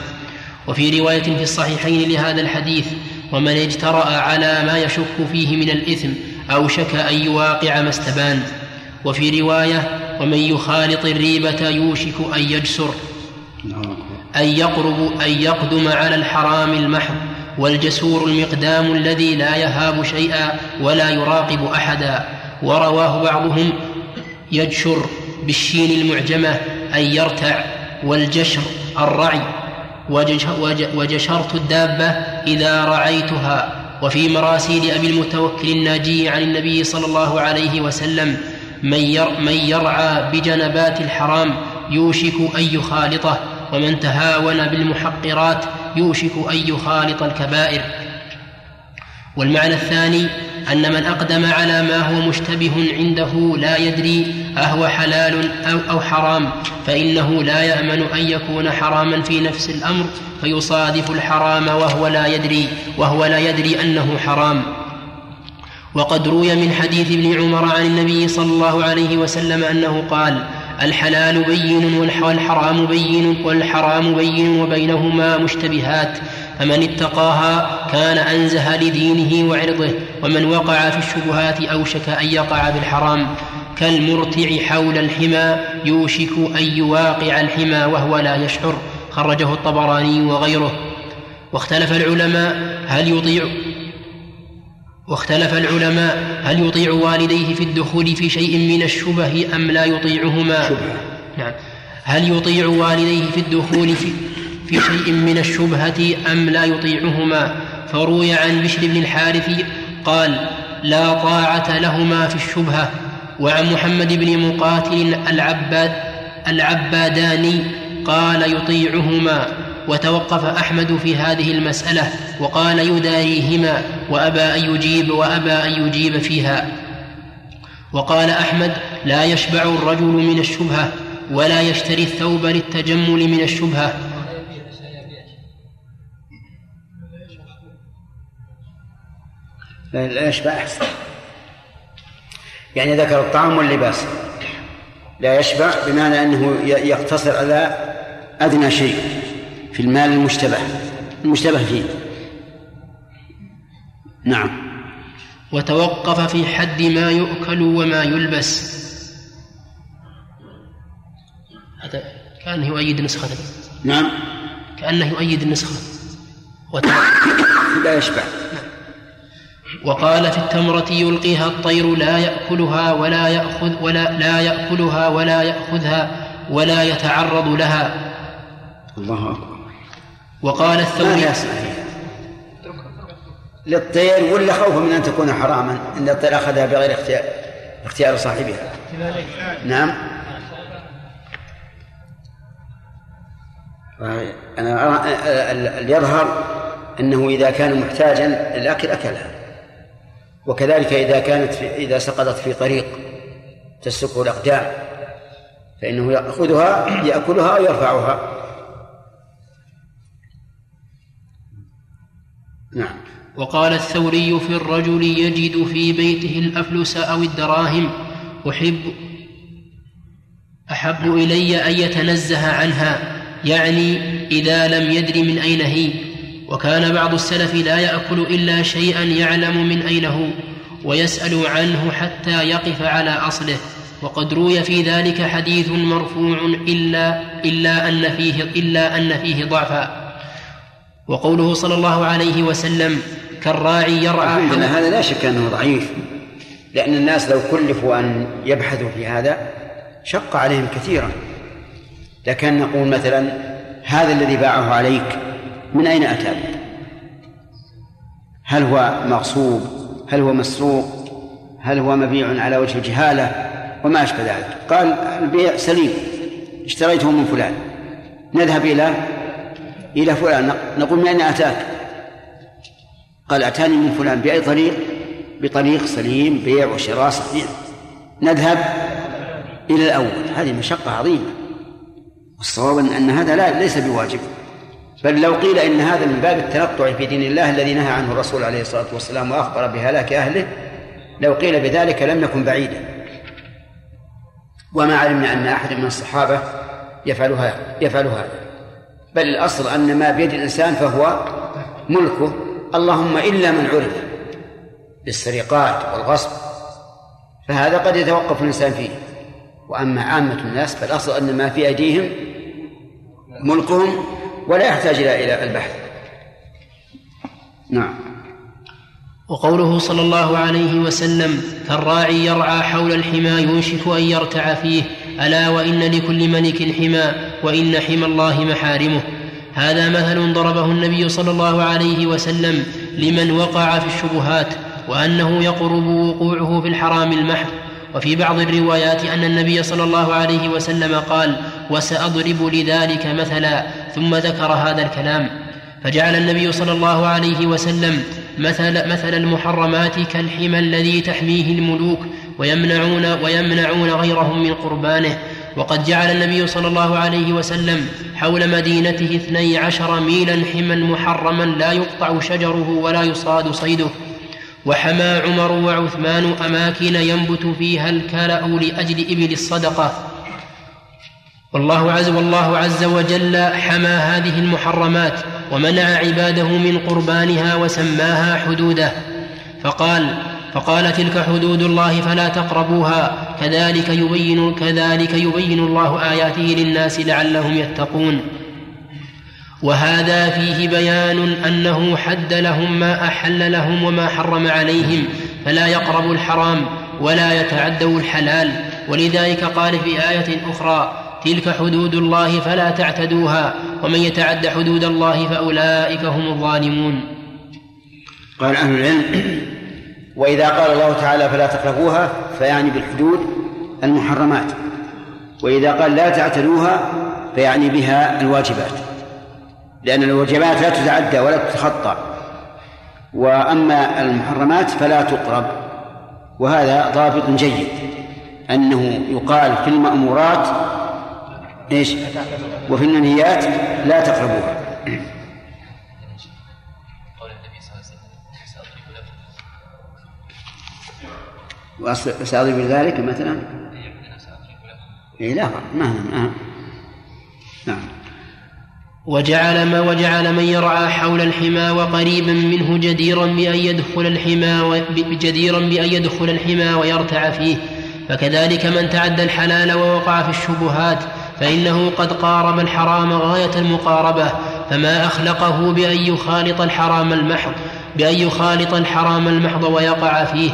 وفي رواية في الصحيحين لهذا الحديث ومن اجترأ على ما يشك فيه من الإثم أوشك أن يواقع ما استبان. وفي رواية ومن يخالط الريبة يوشك أن يجسر أن يقرب أن يقدم على الحرام المحض والجسور المقدام الذي لا يهاب شيئا ولا يراقب أحدا. ورواه بعضهم يجشر بالشين المعجمة أن يرتع والجشر الرعي. وجشرت الدابة إذا رعيتها. وفي مراسيل أبي المتوكل الناجي عن النبي صلى الله عليه وسلم من, من يرعى بجنبات الحرام يوشك أن يخالطه ومن تهاون بالمحقرات يوشك أن يخالط الكبائر. والمعنى الثاني أن من أقدم على ما هو مشتبه عنده لا يدري أهو حلال أو, أو حرام فإنه لا يأمن أن يكون حراما في نفس الأمر فيصادف الحرام وهو لا يدري وهو لا يدري أنه حرام. وقد روي من حديث ابن عمر عن النبي صلى الله عليه وسلم أنه قال الحلال بين والحرام بين والحرام بين وبينهما مشتبهات فمن اتقاها كان أنزه لدينه وعرضه ومن وقع في الشبهات أوشك أن يقع في الحرام. كالمرتع حول الحمى يوشك أن يواقع الحمى وهو لا يشعر خرجه الطبراني وغيره. واختلف العلماء هل يطيع واختلف العلماء هل يطيع والديه في الدخول في شيء من الشبه أم لا يطيعهما؟ نعم. هل يطيع والديه في الدخول في, في شيء من الشبهة أم لا يطيعهما؟ فروي عن بشر بن الحارث قال لا طاعة لهما في الشبهة. وعن محمد بن مقاتل العباد العباداني قال يطيعهما. وتوقف أحمد في هذه المسألة وقال يداريهما وأبى أن يجيب وأبى أن يجيب فيها. وقال أحمد لا يشبع الرجل من الشبهة ولا يشتري الثوب للتجمل من الشبهة. لا يشبع. أحسن يعني ذكر الطعام واللباس. لا يشبع بمعنى أنه يقتصر على أدنى شيء. في المال المشتبه. المشتبه فيه. نعم. وتوقف في حد ما يؤكل وما يلبس. هذا كأنه يؤيد نسخة. نعم. كأنه يؤيد النسخة لا يشبع. وقال في التمرة يلقيها الطير لا يأكلها ولا يأخذ ولا لا يأكلها ولا يأخذها ولا يتعرض لها. الله أكبر. وقال الثوري للطير ولا خوفا من أن تكون حراما إن الطير اخذها بغير اختيار اختيار صاحبها. نعم. أنا أرى يظهر أنه إذا كان محتاجا للاكل أكلها. وكذلك إذا كانت في إذا سقطت في طريق تسلكه الأقدام فإنه يأخذها يأكلها ويرفعها. نعم. وقال الثوري في الرجل يجد في بيته الأفلس أو الدراهم أحب أحب إلي أن يتنزه عنها يعني إذا لم يدر من أين هي. وكان بعض السلف لا يأكل إلا شيئا يعلم من أين هو ويسأل عنه حتى يقف على أصله. وقد روي في ذلك حديث مرفوع إلا إلا أن فيه إلا أن فيه ضعفا. وقوله صلى الله عليه وسلم كالراعي يرعى هذا لا شك أنه ضعيف لأن الناس لو كلفوا أن يبحثوا في هذا شق عليهم كثيرا. لكن نقول مثلا هذا الذي باعه عليك من أين أتى هل هو مغصوب؟ هل هو مسروق؟ هل هو مبيع على وجه الجهالة؟ وما أشبه ذلك. قال البيع سليم اشتريته من فلان. نذهب إلى إلى فلان نقول من أين أتاك؟ قال أتاني من فلان بأي طريق؟ بطريق سليم بيع وشراء صحيح. نذهب إلى الأول. هذه مشقة عظيمة. والصواب أن هذا لا ليس بواجب. بل لو قيل إن هذا من باب التنطع في دين الله الذي نهى عنه الرسول عليه الصلاة والسلام وأخبر بهلاك أهله لو قيل بذلك لم يكن بعيدا. وما علمنا أن أحد من الصحابة يفعل يفعل هذا. بل الأصل أن ما بيد الإنسان فهو ملكه. اللهم إلا من عرف بالسرقات والغصب فهذا قد يتوقف الإنسان فيه. وأما عامة الناس فالأصل أن ما في أيديهم ملكهم ولا يحتاج إلى البحث. نعم. وقوله صلى الله عليه وسلم كالراعي يرعى حول الحمى يوشك أن يرتع فيه ألا وإن لكل ملك حمى. وإن حمى الله محارمه. هذا مثل ضربه النبي صلى الله عليه وسلم لمن وقع في الشبهات وأنه يقرب وقوعه في الحرام المحض. وفي بعض الروايات أن النبي صلى الله عليه وسلم قال وسأضرب لذلك مثلا. ثم ذكر هذا الكلام. فجعل النبي صلى الله عليه وسلم مثل مثل المحرمات كالحمى الذي تحميه الملوك ويمنعون ويمنعون غيرهم من قربانه. وقد جعل النبي صلى الله عليه وسلم حول مدينته اثني عشر ميلا حما محرما لا يقطع شجره ولا يصاد صيده. وحمى عمر وعثمان أماكن ينبت فيها الكلأ لأجل إبل الصدقة. والله عز والله عز وجل حمى هذه المحرمات ومنع عباده من قربانها وسماها حدوده. فقال فقال تلك حدود الله فلا تقربوها. كذلك يبين كذلك يبين الله آياته للناس لعلهم يتقون. وهذا فيه بيان أنه حد لهم ما أحل لهم وما حرم عليهم فلا يقربوا الحرام ولا يتعدوا الحلال. ولذلك قال في آية أخرى تلك حدود الله فلا تعتدوها ومن يتعد حدود الله فأولئك هم الظالمون. قال أهل العلم وإذا قال الله تعالى فلا تقربوها فيعني بالحدود المحرمات. وإذا قال لا تعتدوها فيعني بها الواجبات. لأن الواجبات لا تتعدى ولا تتخطى. وأما المحرمات فلا تقرب. وهذا ضابط جيد. أنه يقال في المأمورات إيش؟ وفي المنهيات لا تقربوها. وسأضرب ذلك مثلا؟ إيه لا ما ما نعم. وجعل ما وجعل من يرعى حول الحمى وقريبا منه جديرا بأن يدخل الحمى جديرا بأن يدخل الحمى ويرتع فيه. فكذلك من تعدى الحلال ووقع في الشبهات فإنه قد قارب الحرام غاية المقاربة. فما أخلقه بأن يخالط الحرام المحض بأن يخالط الحرام المحض ويقع فيه.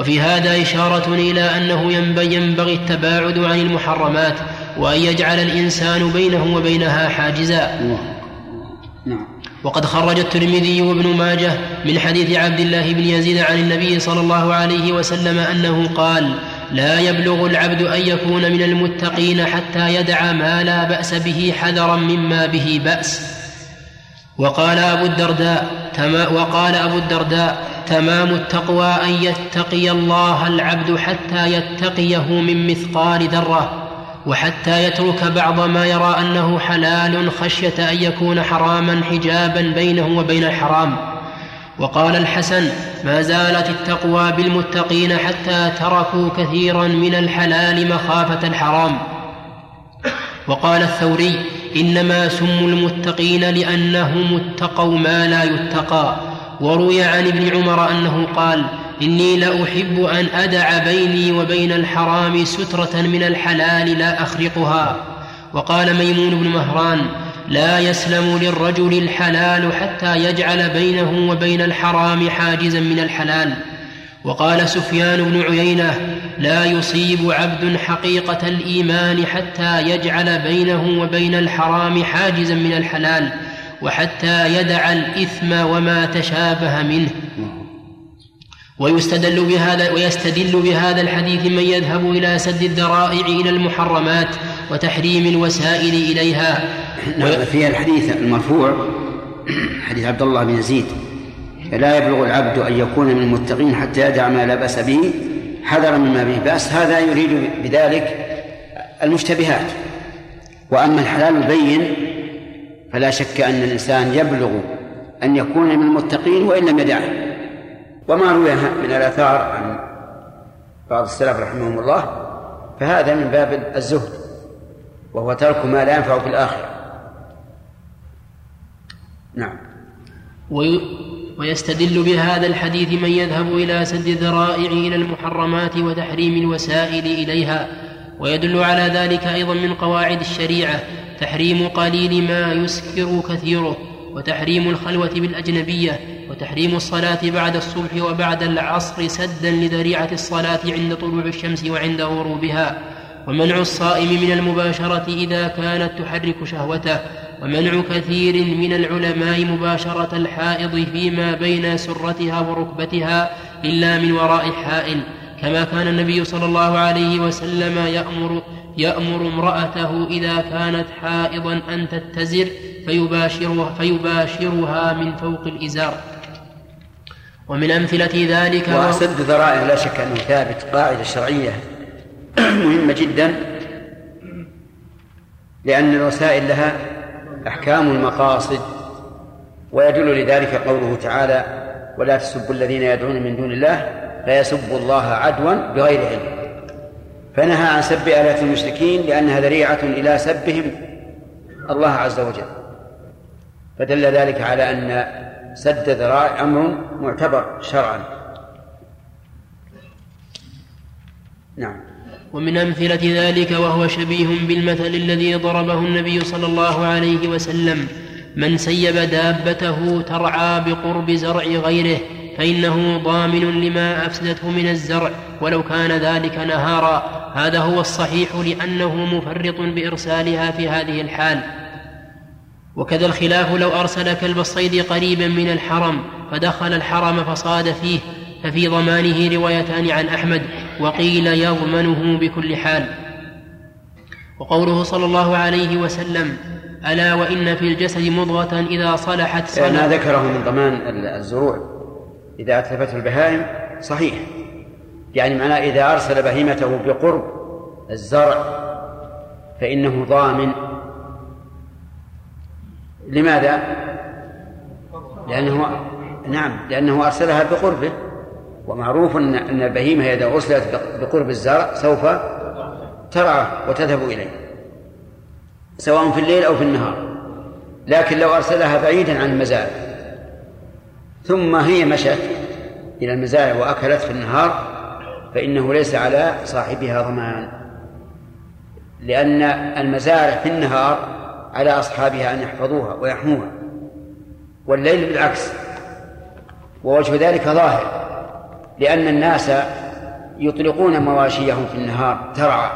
وفي هذا إشارة إلى أنه ينبغي التباعد عن المحرمات وأن يجعل الإنسان بينه وبينها حاجزا. نعم. وقد خرج الترمذي وابن ماجه من حديث عبد الله بن يزيد عن النبي صلى الله عليه وسلم أنه قال لا يبلغ العبد أن يكون من المتقين حتى يدع ما لا بأس به حذرا مما به بأس. وقال أبو الدرداء وقال أبو الدرداء تمام التقوى أن يتقي الله العبد حتى يتقيه من مثقال ذرة وحتى يترك بعض ما يرى أنه حلال خشية أن يكون حراما حجابا بينه وبين الحرام. وقال الحسن ما زالت التقوى بالمتقين حتى تركوا كثيرا من الحلال مخافة الحرام. وقال الثوري إنما سموا المتقين لأنهم اتقوا ما لا يتقى. وروي عن ابن عمر أنه قال إني لأحب أن أدع بيني وبين الحرام سترة من الحلال لا أخرقها. وقال ميمون بن مهران لا يسلم للرجل الحلال حتى يجعل بينه وبين الحرام حاجزا من الحلال. وقال سفيان بن عيينة لا يصيب عبد حقيقة الإيمان حتى يجعل بينه وبين الحرام حاجزا من الحلال وحتى يدع الإثم وما تشابه منه. ويستدل بهذا ويستدل بهذا الحديث من يذهب إلى سد الذرائع إلى المحرمات وتحريم الوسائل إليها. نعم في الحديث المرفوع حديث عبد الله بن يزيد. لا يبلغ العبد أن يكون من المتقين حتى يدع ما لا بأس به حذرا مما به. بأس هذا يريد بذلك المشتبهات. وأما الحلال البين فلا شك أن الإنسان يبلغ أن يكون من المتقين وإن لم يدعه. وما روي من الآثار عن بعض السلف رحمهم الله فهذا من باب الزهد وهو ترك ما لا ينفع في الآخرة. نعم. ويستدل بهذا الحديث من يذهب إلى سد الذرائع إلى المحرمات وتحريم الوسائل إليها. ويدل على ذلك أيضا من قواعد الشريعة تحريم قليل ما يسكر كثيره وتحريم الخلوة بالأجنبية وتحريم الصلاة بعد الصبح وبعد العصر سدا لذريعة الصلاة عند طلوع الشمس وعند غروبها. ومنع الصائم من المباشرة إذا كانت تحرك شهوته. ومنع كثير من العلماء مباشرة الحائض فيما بين سرتها وركبتها إلا من وراء حائل كما كان النبي صلى الله عليه وسلم يأمر يأمر امرأته إذا كانت حائضا أن تتزر فيباشرها, فيباشرها من فوق الإزار. ومن أمثلة ذلك وسد ذرائع لا شك أنه ثابت قاعدة شرعية مهمة جدا لأن الوسائل لها أحكام المقاصد ويدل لذلك قوله تعالى ولا تسبوا الذين يدعون من دون الله فيسبوا الله عدوا بغير علم. فنهى عن سب آلات المشركين لأنها ذريعة إلى سبهم الله عز وجل. فدل ذلك على أن سد ذرائع أمر معتبر شرعا. نعم. ومن أمثلة ذلك وهو شبيه بالمثل الذي ضربه النبي صلى الله عليه وسلم من سيب دابته ترعى بقرب زرع غيره فإنه ضامن لما أفسدته من الزرع ولو كان ذلك نهارا. هذا هو الصحيح لأنه مفرط بإرسالها في هذه الحال. وكذا الخلاف لو ارسل كلب الصيد قريبا من الحرم فدخل الحرم فصاد فيه ففي ضمانه روايتان عن أحمد. وقيل يضمنه بكل حال. وقوله صلى الله عليه وسلم ألا وإن في الجسد مضغة إذا صلحت صلح ما ذكره من ضمان الزروع إذا أتلفته البهائم صحيح. يعني معناه إذا أرسل بهيمته بقرب الزرع فإنه ضامن. لماذا؟ لأنه نعم لأنه أرسلها بقربه. ومعروف ان أن البهيمة إذا ارسلت بقرب الزرع سوف ترعى وتذهب إليه سواء في الليل أو في النهار. لكن لو أرسلها بعيدا عن المزارع ثم هي مشت إلى المزارع وأكلت في النهار فإنه ليس على صاحبها ضمان. لأن المزارع في النهار على أصحابها أن يحفظوها ويحموها والليل بالعكس ووجه ذلك ظاهر. لأن الناس يطلقون مواشيهم في النهار ترعى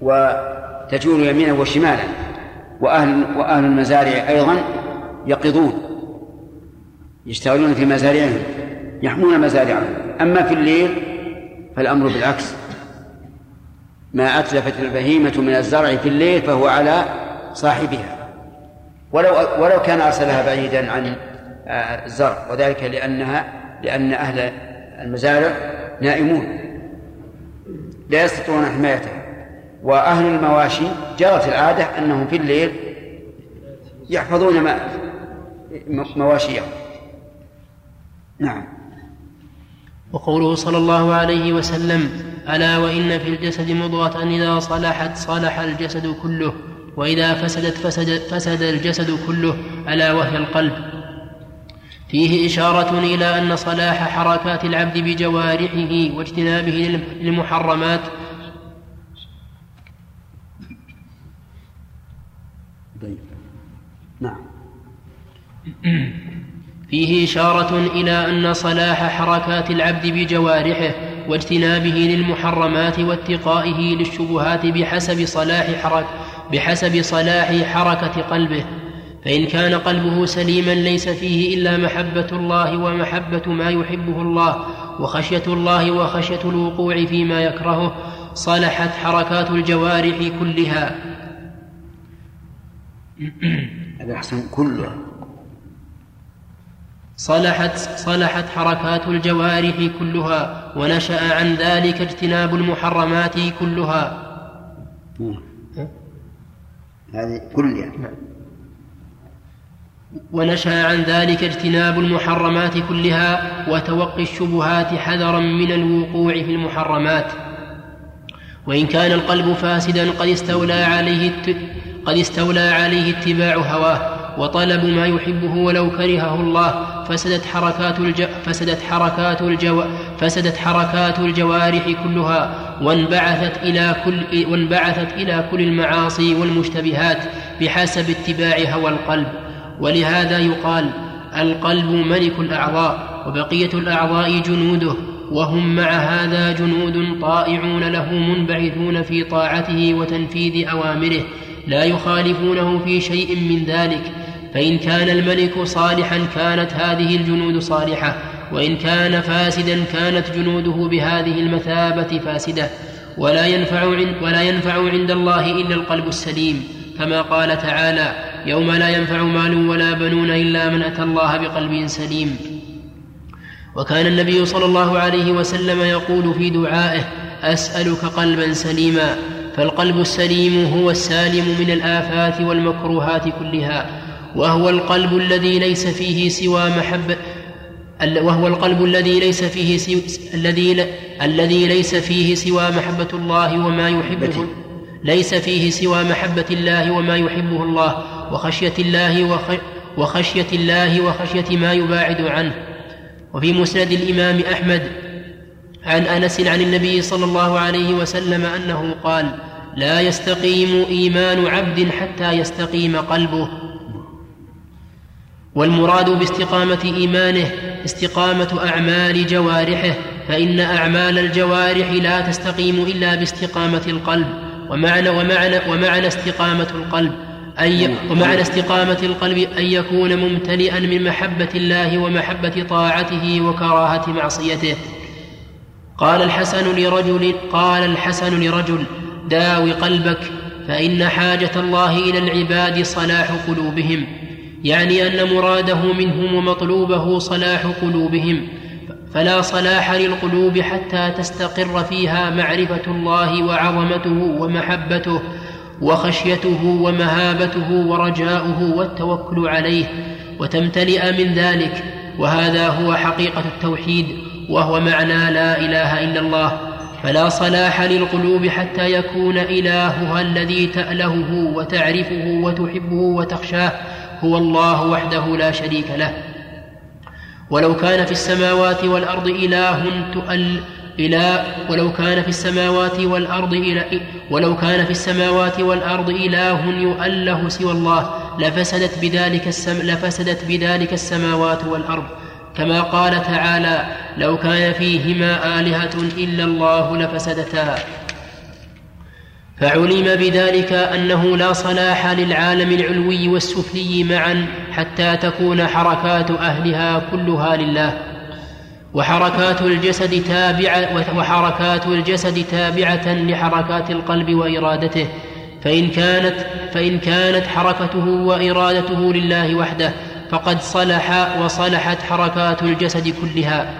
وتجول يمينا وشمالا وأهل وأهل المزارع أيضا يقظون يشتغلون في مزارعهم يحمون مزارعهم. أما في الليل فالأمر بالعكس. ما أتلفت البهيمة من الزرع في الليل فهو على صاحبها. ولو ولو كان أرسلها بعيدا عن آه، الزرع وذلك لأنها لأن أهل المزارع نائمون لا يستطيعون حمايتها وأهل المواشي جرت العادة أنهم في الليل يحفظون مواشيهم. نعم. وقوله صلى الله عليه وسلم ألا وإن في الجسد مضغة إذا صلحت صلح الجسد كله وإذا فسدت فسد, فسد الجسد كله ألا وهي القلب. فيه إشارة إلى أن صلاح حركات العبد بجوارحه واجتنابه للمحرمات. طيب. نعم. فيه إشارة إلى أن صلاح حركات العبد بجوارحه واجتنابه للمحرمات واتقائه للشبهات بحسب صلاح حرك بحسب صلاح حركة قلبه. فإن كان قلبه سليما ليس فيه إلا محبة الله ومحبة ما يحبه الله وخشية الله وخشية الوقوع فيما يكرهه صلحت حركات الجوارح كلها. هذا أحسن كلها صلحت صلحت حركات الجوارح كلها ونشأ عن ذلك اجتناب المحرمات كلها. هذه كلها. ونشأ عن ذلك اجتناب المحرمات كلها وتوقي الشبهات حذرا من الوقوع في المحرمات. وإن كان القلب فاسدا قد استولى عليه قد استولى عليه اتباع هواه وطلب ما يحبه ولو كرهه الله فسدت حركات الج... فسدت حركات الجو... فسدت حركات الجوارح كلها وانبعثت إلى كل وانبعثت إلى كل المعاصي والمشتبهات بحسب اتباع هوى القلب ولهذا يقال القلب ملك الأعضاء وبقية الأعضاء جنوده وهم مع هذا جنود طائعون له منبعثون في طاعته وتنفيذ أوامره لا يخالفونه في شيء من ذلك. فإن كان الملك صالحا كانت هذه الجنود صالحة وإن كان فاسدا كانت جنوده بهذه المثابة فاسدة. ولا ينفع عند الله إلا القلب السليم كما قال تعالى يوم لا ينفع مال ولا بنون إلا من أتى الله بقلب سليم. وكان النبي صلى الله عليه وسلم يقول في دعائه أسألك قلبا سليما فالقلب السليم هو السالم من الآفات والمكروهات كلها وهو القلب الذي ليس فيه سوى محبة وهو القلب الذي ليس فيه سوى الذي الذي ليس فيه سوى محبة الله وما يحبه ليس فيه سوى محبة الله وما يحبه الله. وخشية الله وخشية الله وخشية ما يباعد عنه. وفي مسند الإمام أحمد عن أنس عن النبي صلى الله عليه وسلم أنه قال لا يستقيم إيمان عبد حتى يستقيم قلبه. والمراد باستقامة إيمانه استقامة أعمال جوارحه فإن أعمال الجوارح لا تستقيم إلا باستقامة القلب ومعنى ومعنى ومعنى استقامة القلب. أي ومعنى استقامة القلب أن يكون ممتلئا من محبة الله ومحبة طاعته وكراهة معصيته. قال الحسن لرجل قال الحسن لرجل داو قلبك فإن حاجة الله إلى العباد صلاح قلوبهم. يعني أن مراده منهم ومطلوبه صلاح قلوبهم. فلا صلاح للقلوب حتى تستقر فيها معرفة الله وعظمته ومحبته. وخشيته ومهابته ورجاؤه والتوكل عليه وتمتلئ من ذلك وهذا هو حقيقة التوحيد وهو معنى لا إله إلا الله فلا صلاح للقلوب حتى يكون إلهها الذي تألهه وتعرفه وتحبه وتخشاه هو الله وحده لا شريك له. ولو كان في السماوات والأرض إله تؤل إله ولو كان في السماوات والأرض إله ولو كان في السماوات والأرض إله يؤله سوى الله لفسدت بذلك السم لفسدت بذلك السماوات والأرض. كما قال تعالى لو كان فيهما آلهة إلا الله لفسدتا. فعلم بذلك أنه لا صلاح للعالم العلوي والسفلي معا حتى تكون حركات أهلها كلها لله. وحركات الجسد تابعة وحركات الجسد تابعة لحركات القلب وإرادته. فإن كانت فإن كانت حركته وإرادته لله وحده فقد صلح وصلحت حركات الجسد كلها.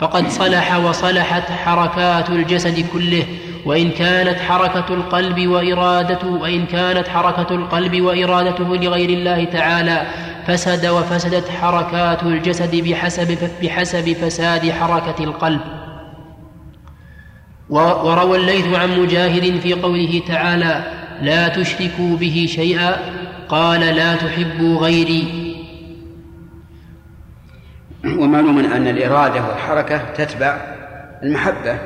فقد صلح وصلحت حركات الجسد كله. وإن كانت حركة القلب وإرادته وإن كانت حركة القلب وإرادته لغير الله تعالى فسد وفسدت حركات الجسد بحسب بحسب فساد حركة القلب. وروى الليث عن مجاهد في قوله تعالى لا تشركوا به شيئا. قال لا تحبوا غيري. ومعلوم أن الإرادة والحركة تتبع المحبة.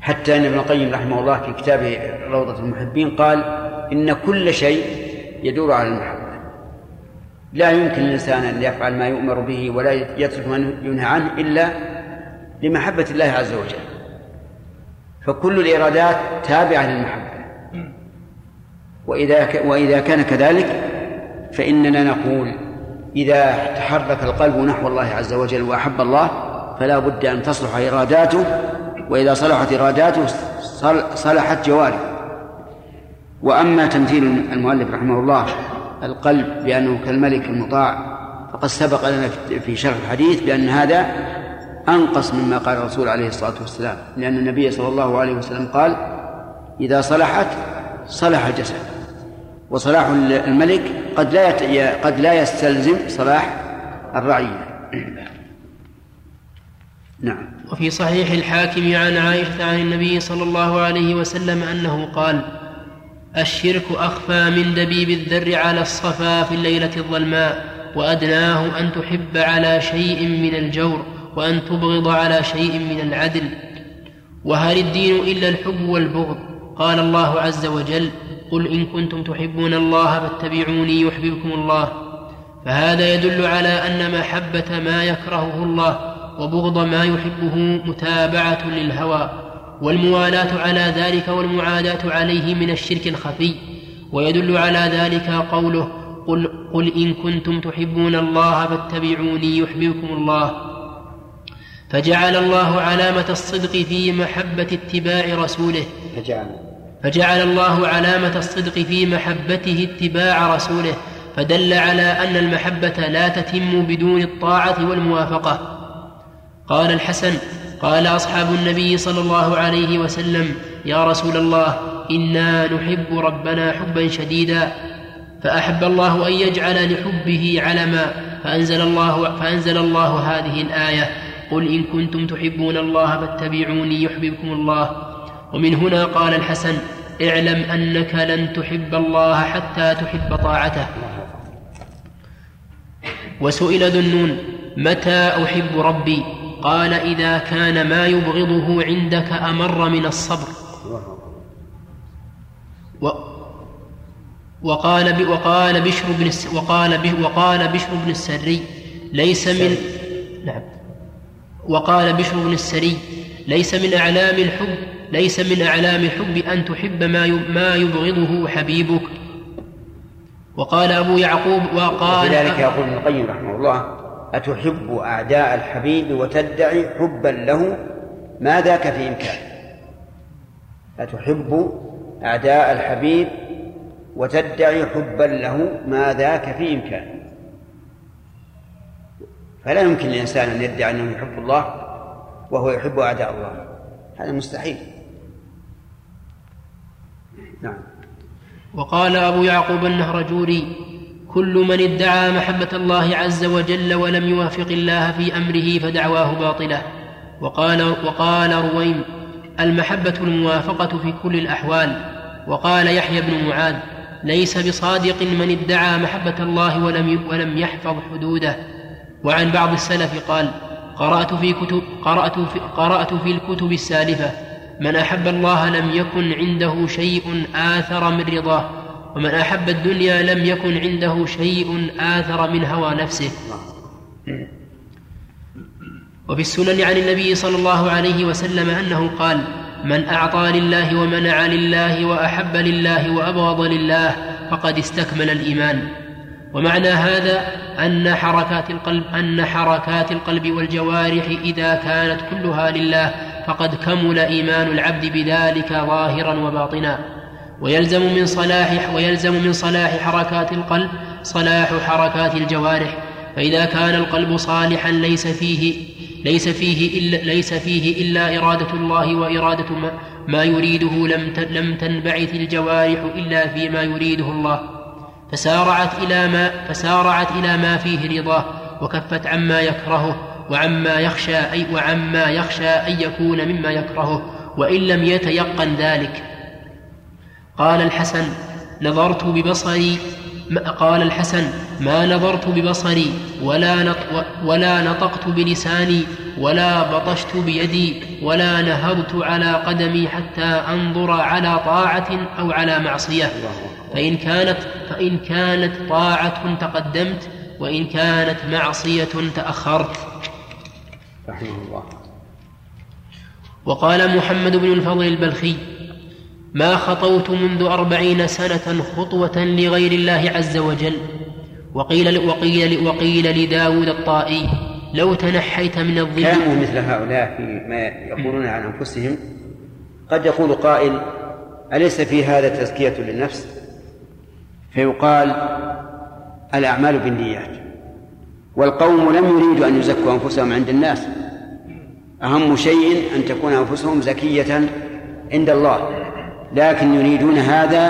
حتى أن ابن القيم رحمه الله في كتابه روضة المحبين قال إن كل شيء يدور على المحبة. لا يمكن للإنسان أن يفعل ما يؤمر به ولا يترك ما ينهى عنه إلا لمحبة الله عز وجل. فكل الإرادات تابعة للمحبة. وإذا وإذا كان كذلك فإننا نقول إذا تحرك القلب نحو الله عز وجل وأحب الله فلا بد أن تصلح إراداته وإذا صلحت إراداته صلحت جوارحه. وأما تمثيل المؤلف رحمه الله القلب بأنه كالملك المطاع. فقد سبق لنا في شرح الحديث بأن هذا أنقص مما قال الرسول عليه الصلاة والسلام. لأن النبي صلى الله عليه وسلم قال إذا صلحت صلح الجسد. وصلاح الملك قد لا قد لا يستلزم صلاح الرعية نعم. وفي صحيح الحاكم عن عائشة عن النبي صلى الله عليه وسلم أنه قال الشرك أخفى من دبيب الذر على الصفا في الليلة الظلماء وأدناه أن تحب على شيء من الجور وأن تبغض على شيء من العدل. وهل الدين إلا الحب والبغض؟ قال الله عز وجل قل إن كنتم تحبون الله فاتبعوني يحببكم الله. فهذا يدل على أن محبة ما يكرهه الله وبغض ما يحبه متابعة للهوى. والموالاة على ذلك والمعاداة عليه من الشرك الخفي. ويدل على ذلك قوله قل, قل إن كنتم تحبون الله فاتبعوني يحببكم الله. فجعل الله علامة الصدق في محبة اتباع رسوله. فجعل. فجعل الله علامة الصدق في محبته اتباع رسوله. فدل على أن المحبة لا تتم بدون الطاعة والموافقة. قال الحسن قال أصحاب النبي صلى الله عليه وسلم يا رسول الله إنا نحب ربنا حبا شديدا فأحب الله أن يجعل لحبه علما فأنزل الله, فأنزل الله هذه الآية قل إن كنتم تحبون الله فاتبعوني يحببكم الله. ومن هنا قال الحسن اعلم أنك لن تحب الله حتى تحب طاعته. وسئل ذو النون متى أحب ربي؟ قال إذا كان ما يبغضه عندك أمر من الصبر. و وقال وقال بشر بن وقال وقال بشر بن السري ليس من نعم. وقال بشر بن السري ليس من أعلام الحب ليس من أعلام الحب أن تحب ما ما يبغضه حبيبك. وقال أبو يعقوب وقال لذلك يقول ابن القيم رحمه الله أتحب أعداء الحبيب وتدعي حبا له؟ ما ذاك في إمكان أتحب أعداء الحبيب وتدعي حبا له؟ ما ذاك في إمكان فلا يمكن للإنسان أن يدعي أنه يحب الله وهو يحب أعداء الله. هذا مستحيل. نعم. وقال أبو يعقوب النهرجوري كل من ادعى محبة الله عز وجل ولم يوافق الله في أمره فدعواه باطلة. وقال, وقال رويم المحبة الموافقة في كل الأحوال. وقال يحيى بن معاذ ليس بصادق من ادعى محبة الله ولم ولم يحفظ حدوده. وعن بعض السلف قال قرأت في كتب قرأت في, قرأت في الكتب السالفة من أحب الله لم يكن عنده شيء آثر من رضاه. ومن أحب الدنيا لم يكن عنده شيء آثر من هوى نفسه. وفي السنن عن النبي صلى الله عليه وسلم أنه قال من أعطى لله ومنع لله وأحب لله وأبغض لله فقد استكمل الإيمان. ومعنى هذا أن حركات القلب أن حركات القلب والجوارح إذا كانت كلها لله فقد كمل إيمان العبد بذلك ظاهرا وباطنا. ويلزم من صلاح ويلزم من صلاح حركات القلب صلاح حركات الجوارح. فإذا كان القلب صالحا ليس فيه ليس فيه إلا ليس فيه إلا إرادة الله وإرادة ما, ما يريده. لم لم تنبعث الجوارح إلا فيما يريده الله. فسارعت إلى ما فسارعت إلى ما فيه رضاه وكفت عما يكرهه وعما يخشى أي وعما يخشى أن يكون مما يكرهه وإن لم يتيقن ذلك قال الحسن نظرت ببصري. قال الحسن ما نظرت ببصري ولا ولا نطقت بلساني ولا بطشت بيدي ولا نهضت على قدمي حتى أنظر على طاعة أو على معصية. فإن كانت فإن كانت طاعة تقدمت وإن كانت معصية تأخرت. رحمه الله. وقال محمد بن الفضل البلخي ما خطوت منذ أربعين سنة خطوة لغير الله عز وجل. وقيل وقيل وقيل لداود الطائي لو تنحيت من الظل كانوا مثل هؤلاء فيما يقولون عن أنفسهم. قد يقول قائل أليس في هذا تزكية للنفس؟ فيقال الأعمال بالنيات. والقوم لم يريدوا أن يزكوا أنفسهم عند الناس. أهم شيء أن تكون أنفسهم زكية عند الله. لكن يريدون هذا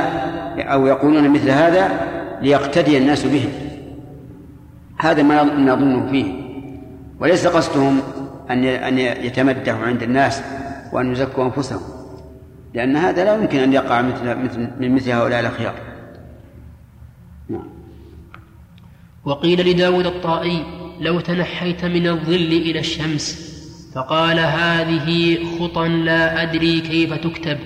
أو يقولون مثل هذا ليقتدي الناس بهم هذا ما نظنه فيه. وليس قصدهم أن أن يتمدحوا عند الناس وأن يزكوا أنفسهم. لأن هذا لا يمكن أن يقع مثل مثل من مثل هؤلاء الأخيار. نعم. وقيل لداود الطائي لو تنحيت من الظل إلى الشمس فقال هذه خطى لا أدري كيف تكتب.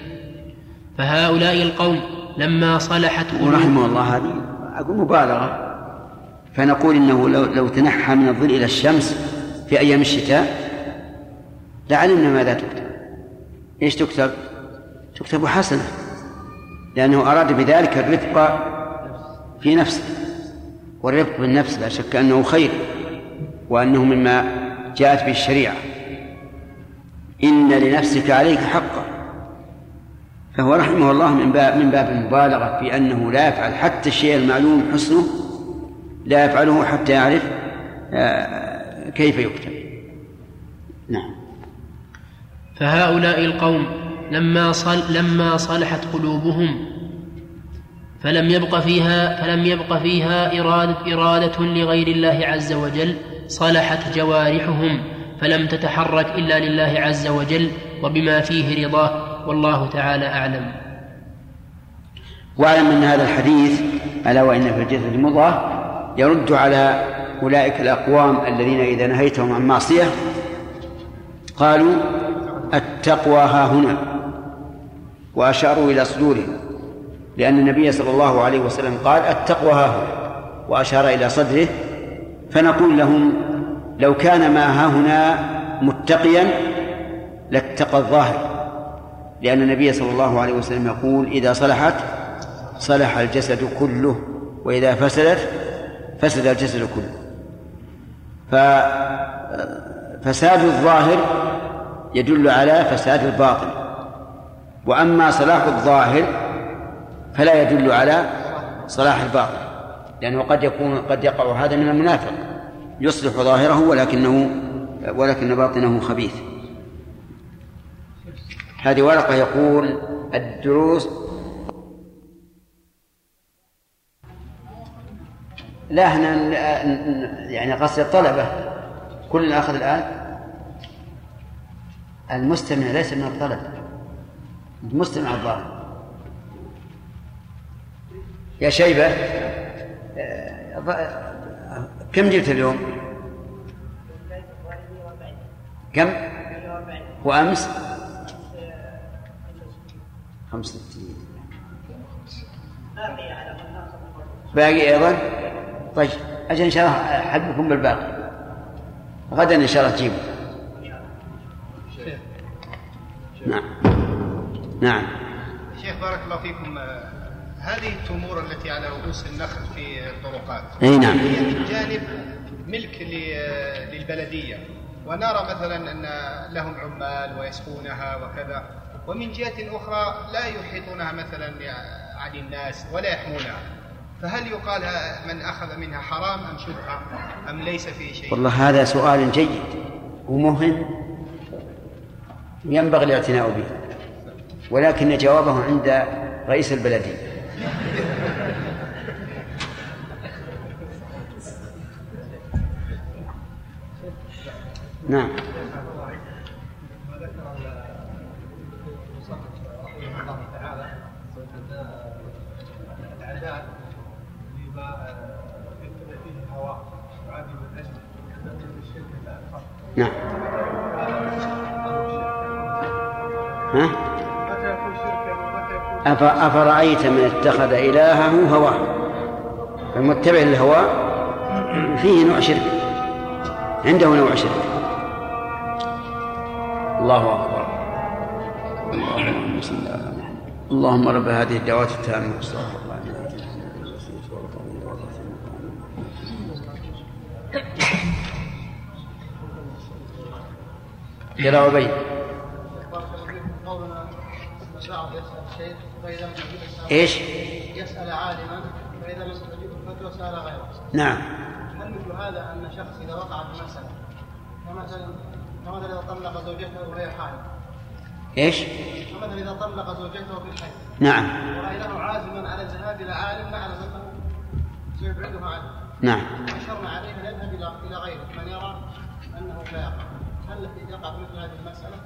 فهؤلاء القوم لما صلحت ورحمه الله. هذه أقول مبالغة. فنقول إنه لو, لو تنحى من الظل إلى الشمس في أيام الشتاء لعلمنا ماذا تكتب. إيش تكتب؟ تكتب حسنة. لأنه أراد بذلك الرفق في نفسه. والرفق بالنفس لا شك أنه خير وأنه مما جاءت به الشريعة. إن لنفسك عليك حقا. فهو رحمه الله من باب من باب المبالغة في أنه لا يفعل حتى الشيء المعلوم حسنه لا يفعله حتى يعرف آه، كيف يكتب نعم. فهؤلاء القوم لما صل لما صلحت قلوبهم فلم يبق فيها فلم يبق فيها إرادة إرادة لغير الله عز وجل صلحت جوارحهم فلم تتحرك إلا لله عز وجل وبما فيه رضاه. والله تعالى أعلم. وأعلم أن هذا الحديث ألا وإن في الجسد مضغة يرد على أولئك الأقوام الذين إذا نهيتهم عن معصية قالوا التقوى ها هنا وأشاروا إلى صدورهم لأن النبي صلى الله عليه وسلم قال التقوى ها هنا وأشار إلى صدره فنقول لهم لو كان ما ها هنا متقيا لاتقى الظاهر. لأن النبي صلى الله عليه وسلم يقول إذا صلحت صلح الجسد كله وإذا فسدت فسد الجسد كله. ففساد الظاهر يدل على فساد الباطن. وأما صلاح الظاهر فلا يدل على صلاح الباطن لأنه قد يكون قد يقع هذا من المنافق. يصلح ظاهره ولكنه ولكن باطنه خبيث. هذه ورقة يقول الدروس لا إحنا يعني قصد الطلبة كلنا أخذ الآن المستمع ليس من الطلبة المستمع الظاهر يا شيبة كم جبت اليوم؟ كم؟ وأمس؟ خمسة باقي أيضا طيب أجل إن شاء الله حبكم بالباقي. غدا إن شاء الله تجيبوا. نعم. نعم. شيخ بارك الله فيكم. هذه التمور التي على رؤوس النخل في الطرقات أي نعم. هي من جانب ملك للبلدية. ونرى مثلا أن لهم عمال ويسقونها وكذا. ومن جهة أخرى لا يحيطونها مثلا عن الناس ولا يحمونها. فهل يقال من أخذ منها حرام أم شبهة؟ أم ليس فيه شيء؟ والله هذا سؤال جيد ومهم ينبغي الاعتناء به ولكن جوابه عند رئيس البلدية. نعم. نعم. ها؟ أفرأيت من اتخذ إلهه هواه؟ المتبع للهوى؟ فيه نوع شرك. عنده نوع شرك. الله أكبر. اللهم صل على اللهم رب هذه الدعوات التامة. والصلاة قراءة بين إيش؟ يسأل عالما فإذا لم تجده الفتوى سأل غيره. نعم. هل مثل هذا أن شخص إذا وقع في مسألة كمثلا كمثلا إذا طلق زوجته وهي حائض. إيش؟ كمثلا إذا طلق زوجته في الحيض. نعم. ورأيناه عازما على الذهاب إلى عالم نعلم أنه سيبعده عنه. نعم. وأشرنا عليه أن يذهب إلى إلى غيره من يرى أنه لا يقع. مثل هذه المسألة؟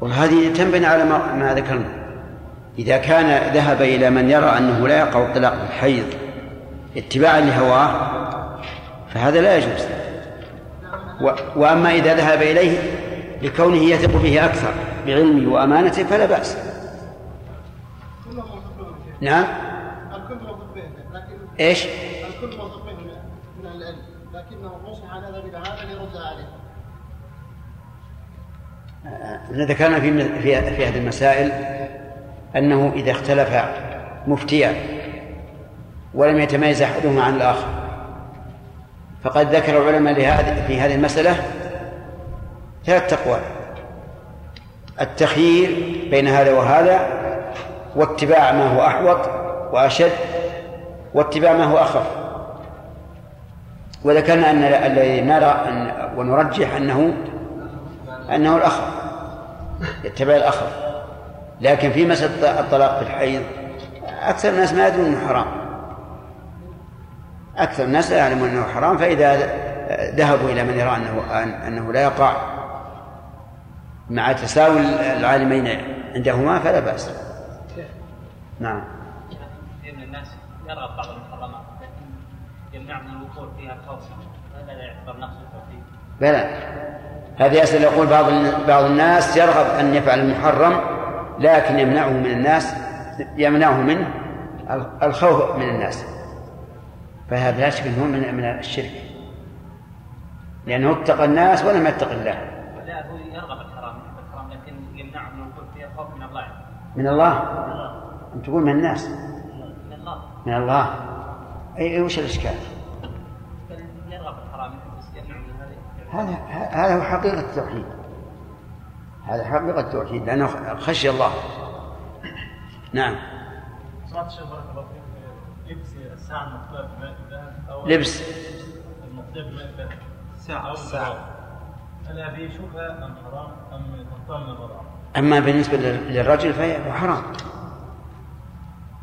وهذه تنبني على ما, ذكرنا إذا كان ذهب إلى من يرى أنه لا يقع الطلاق بالحيض اتباعا لهواه فهذا لا يجوز و... وأما إذا ذهب إليه لكونه يثق فيه أكثر بعلمه وأمانته فلا بأس نعم الكل موثوق لكن إيش؟ الكل موثوق من العلم لكنه نصح على هذا ليرد عليه. ذكرنا في في في هذه المسائل أنه إذا اختلف مفتيان ولم يتميز أحدهما عن الآخر فقد ذكر العلماء لهذه في هذه المسألة ثلاث أقوال. التخيير بين هذا وهذا واتباع ما هو أحوط وأشد واتباع ما هو أخف. وذكرنا أن الذي نرى أن ونرجح أنه أنه الأخف يتبع الأخف لكن في مسألة الطلاق في الحيض أكثر الناس ما يدرون أنه حرام. أكثر الناس لا يعلمون أنه حرام فإذا ذهبوا إلى من يرى أنه أنه لا يقع مع تساوي العالمين عندهما فلا بأس. نعم. الناس يرى بعض يمنع من الوقوع فيها خوفا هذا لا يعتبر نقص التوحيد بلى. هذه يسأل يقول بعض بعض الناس يرغب أن يفعل المحرم لكن يمنعه من الناس يمنعه منه الخوف من الناس. فهذا لا شك إنه من من الشرك. لأنه اتقى الناس ولم يتق الله. لا هو يرغب الحرام الحرام لكن يمنعه من الوقوع فيه الخوف من الله؟ من الله. أنت تقول من الناس. من الله. من الله. اي وش الإشكال؟ هذا هذا هو حقيقة التوحيد. هذا حقيقة التوحيد لأنه خشي الله. نعم. لبس بماء الذهب أو لبس. بماء الذهب. هذه شبهة أم حرام؟ أم تنطل من الوضع؟ أما بالنسبة للرجل فهو حرام.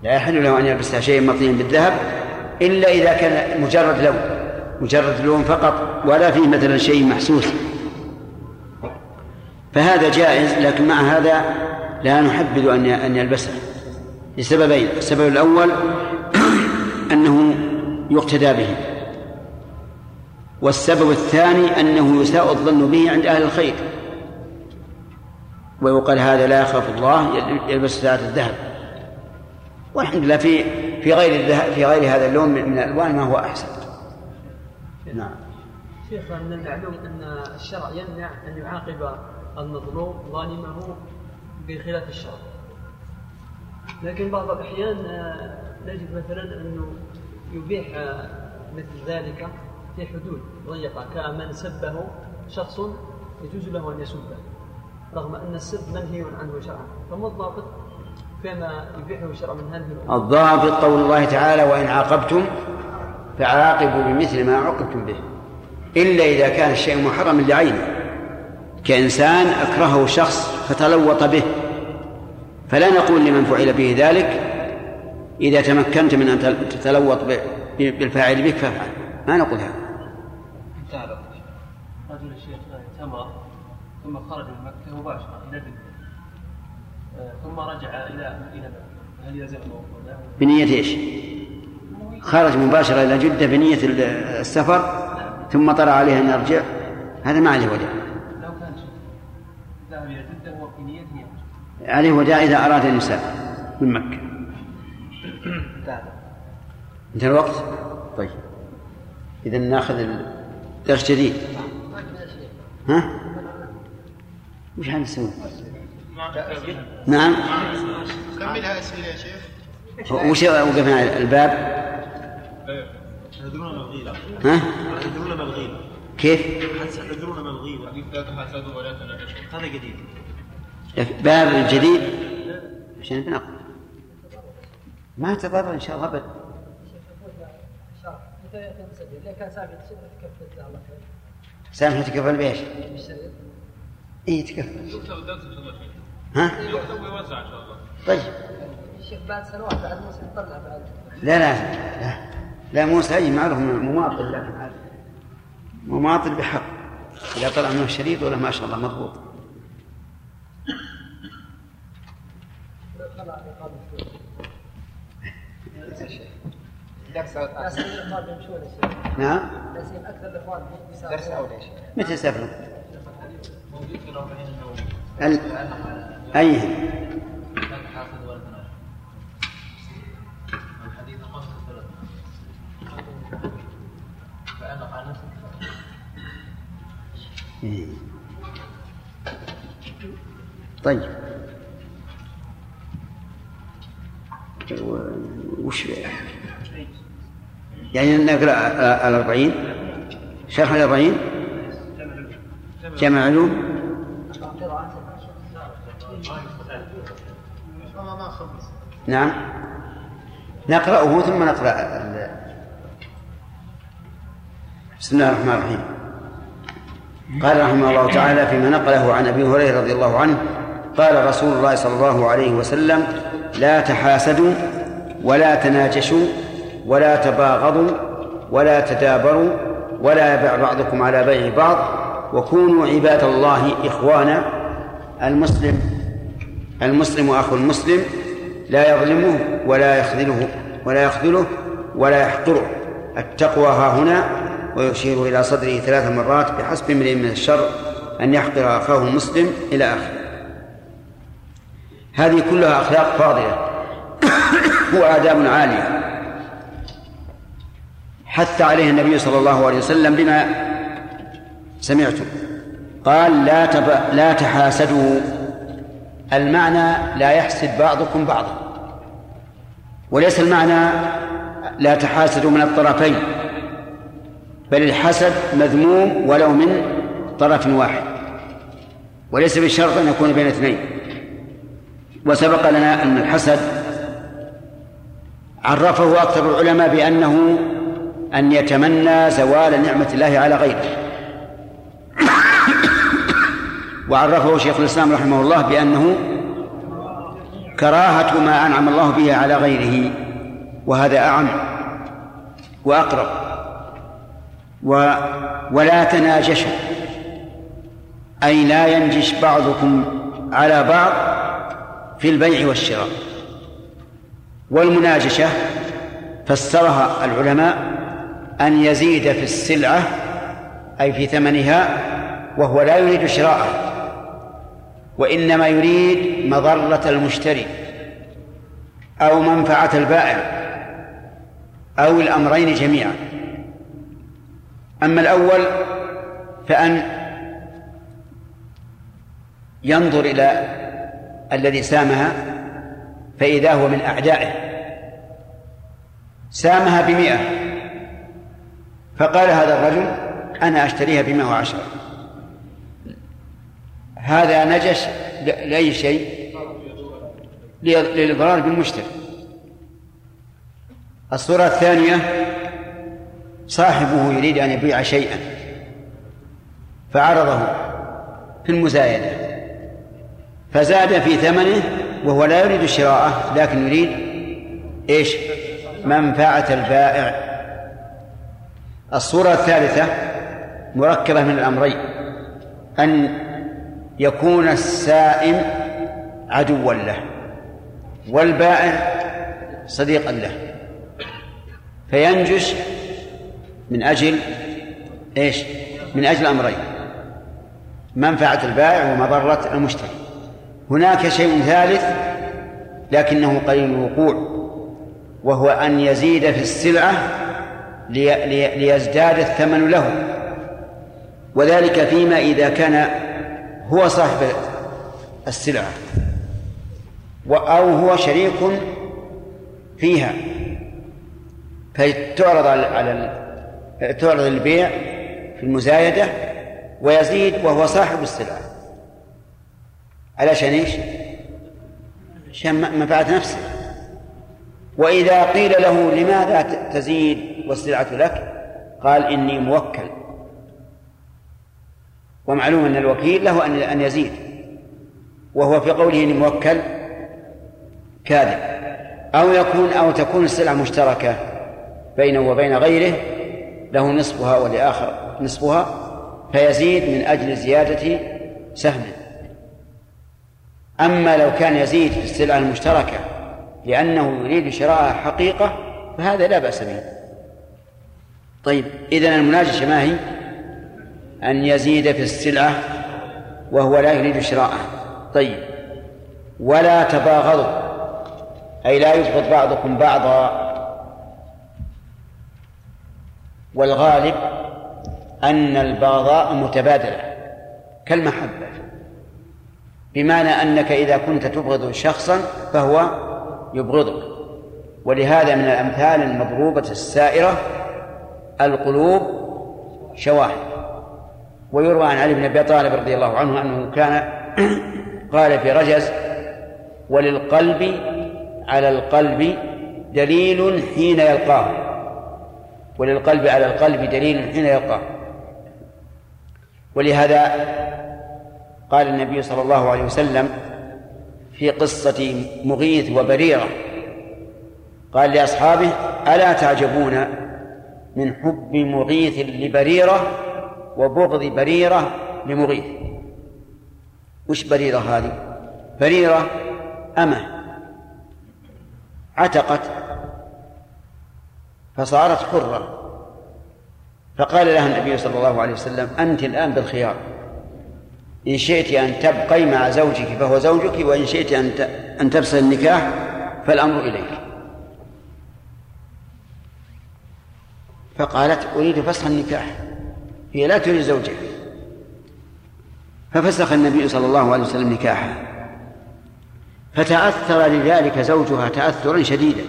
لا يحل له أن يلبس شيء مطليا بالذهب إلا إذا كان مجرد لون مجرد لون فقط ولا فيه مثلا شيء محسوس. فهذا جائز لكن مع هذا لا نحبذ أن أن يلبسه. لسببين السبب الأول أنه يقتدى به. والسبب الثاني أنه يساء الظن به عند أهل الخير. ويقال هذا لا يخاف الله يلبس ساعة الذهب. والحمد لله في في غير في غير هذا اللون من الألوان ما هو أحسن. نعم. شيخ من المعلوم أن الشرع يمنع أن يعاقب المظلوم ظالمه بخلاف الشرع. لكن بعض الأحيان آه، نجد مثلا أنه يبيح آه، مثل ذلك في حدود ضيقة كمن سبه شخص يجوز له أن يسبه رغم أن السب منهي عنه شرعا. فما الضابط؟ يبيحه الشرع من هذه الضابط قول الله تعالى وإن عاقبتم فعاقبوا بمثل ما عوقبتم به. إلا إذا كان الشيء محرما لعينه. كإنسان أكرهه شخص فتلوط به. فلا نقول لمن فعل به ذلك إذا تمكنت من أن تتلوط بالفاعل بك فافعل. ما نقول هذا. رجل الشيخ اعتمر ثم خرج من مكة مباشرة إلى آه، ثم رجع إلى إلى هل بنية إيش؟ خرج مباشرة إلى جدة بنية السفر ثم طرأ عليه أن يرجع. هذا ما عليه وداع. لو كان ذهب إلى جدة هو في نيته عليه وداع إذا أراد أن يسافر من مكة. انتهى الوقت؟ طيب. إذا ناخذ درس جديد. ها؟ وش حنسوي؟ نعم. كملها أسئلة يا شيخ. وش وقفنا الباب؟ ها؟ يدرون ما الغيبة كيف؟ يدرون ما الغيبة لا تحاسدوا ولا تناجشوا هذا جديد باب الجديد عشان بنقل ما تضرر إن شاء الله ابدا سامح تكفل بإيش؟ اي تكفل. ها؟ طيب. الشيخ بعد سنوات بعد موسى يطلع بعد لا لا لا. لا موسى اي معروف مماطل لكن مماطل بحق. إذا طلع منه الشريط ولا ما شاء الله مضبوط. نعم. درس أول يا شيخ. متى يسافرون؟ ال... أي. إيه. طيب. وش يعني نقرأ الأربعين. شرح الأربعين. جمع علوم نعم. نقرأه ثم نقرأ بسم الله الرحمن الرحيم. قال رحمه الله تعالى فيما نقله عن أبي هريرة رضي الله عنه قال رسول الله صلى الله عليه وسلم لا تحاسدوا ولا تناجشوا ولا تباغضوا ولا تدابروا ولا يبع بعضكم على بيع بعض وكونوا عباد الله إخوانا. المسلم المسلم أخو المسلم لا يظلمه ولا يخذله ولا يخذله ولا يحقره. التقوى ها هنا ويشير إلى صدره ثلاث مرات بحسب امرئ من الشر أن يحقر أخاه المسلم إلى آخره. هذه كلها أخلاق فاضلة وآداب عالية. حث عليه النبي صلى الله عليه وسلم بما سمعتم. قال لا تب... لا تحاسدوا المعنى لا يحسد بعضكم بعضا. وليس المعنى لا تحاسدوا من الطرفين بل الحسد مذموم ولو من طرف واحد. وليس بالشرط أن يكون بين اثنين. وسبق لنا أن الحسد عرفه أكثر العلماء بأنه أن يتمنى زوال نعمة الله على غيره. وعرفه شيخ الإسلام رحمه الله بأنه كراهة ما أنعم الله به على غيره وهذا أعم وأقرب. و ولا تناجشوا أي لا ينجش بعضكم على بعض في البيع والشراء. والمناجشة فسرها العلماء أن يزيد في السلعة أي في ثمنها وهو لا يريد شراءها. وإنما يريد مضرة المشتري أو منفعة البائع أو الأمرين جميعا. أما الأول فأن ينظر إلى الذي سامها فإذا هو من أعدائه. سامها بمئة فقال هذا الرجل أنا أشتريها بمئة وعشرة. هذا نجش لأي شيء؟ للإضرار بالمشتري. الصورة الثانية صاحبه يريد أن يبيع شيئا فعرضه في المزايدة فزاد في ثمنه وهو لا يريد شراءه لكن يريد إيش؟ منفعة البائع. الصورة الثالثة مركبة من الأمرين أن يكون السائم عدوا له والبائع صديقا له. فينجش من أجل إيش؟ من أجل أمرين منفعة البائع ومضرة المشتري. هناك شيء ثالث لكنه قليل الوقوع وهو أن يزيد في السلعة ليزداد الثمن له. وذلك فيما إذا كان هو صاحب السلعة. أو هو شريك فيها. فتعرض على تعرض البيع في المزايدة ويزيد وهو صاحب السلعة. علشان إيش؟ عشان منفعة نفسه. وإذا قيل له لماذا تزيد والسلعة لك؟ قال إني موكل. ومعلوم أن الوكيل له أن أن يزيد. وهو في قوله إني موكل كاذب. أو يكون أو تكون السلعة مشتركة بينه وبين غيره له نصفها ولآخر نصفها فيزيد من أجل زيادة سهم. أما لو كان يزيد في السلعة المشتركة لأنه يريد شراءها حقيقة فهذا لا بأس به. طيب إذن المناجشة ما هي؟ أن يزيد في السلعة وهو لا يريد شراءها. طيب. ولا تباغضوا. أي لا يبغض بعضكم بعضا. والغالب أن البغضاء متبادلة كالمحبة. بمعنى أنك إذا كنت تبغض شخصا فهو يبغضك. ولهذا من الأمثال المضروبة السائرة القلوب شواهد. ويروى عن علي بن أبي طالب رضي الله عنه أنه كان قال في رجز وللقلب على القلب دليل حين يلقاه. وللقلب على القلب دليل حين يلقاه. ولهذا قال النبي صلى الله عليه وسلم في قصة مغيث وبريرة قال لأصحابه ألا تعجبون من حب مغيث لبريرة وبغض بريرة لمغيث. وش بريرة هذه؟ بريرة أمة. عتقت. فصارت حرة. فقال لها النبي صلى الله عليه وسلم أنت الآن بالخيار. إن شئت أن تبقي مع زوجك فهو زوجك وإن شئت أن أن تفصل النكاح فالأمر إليك. فقالت أريد فسخ النكاح. هي لا تريد زوجها. ففسخ النبي صلى الله عليه وسلم نكاحها. فتأثر لذلك زوجها تأثرا شديدا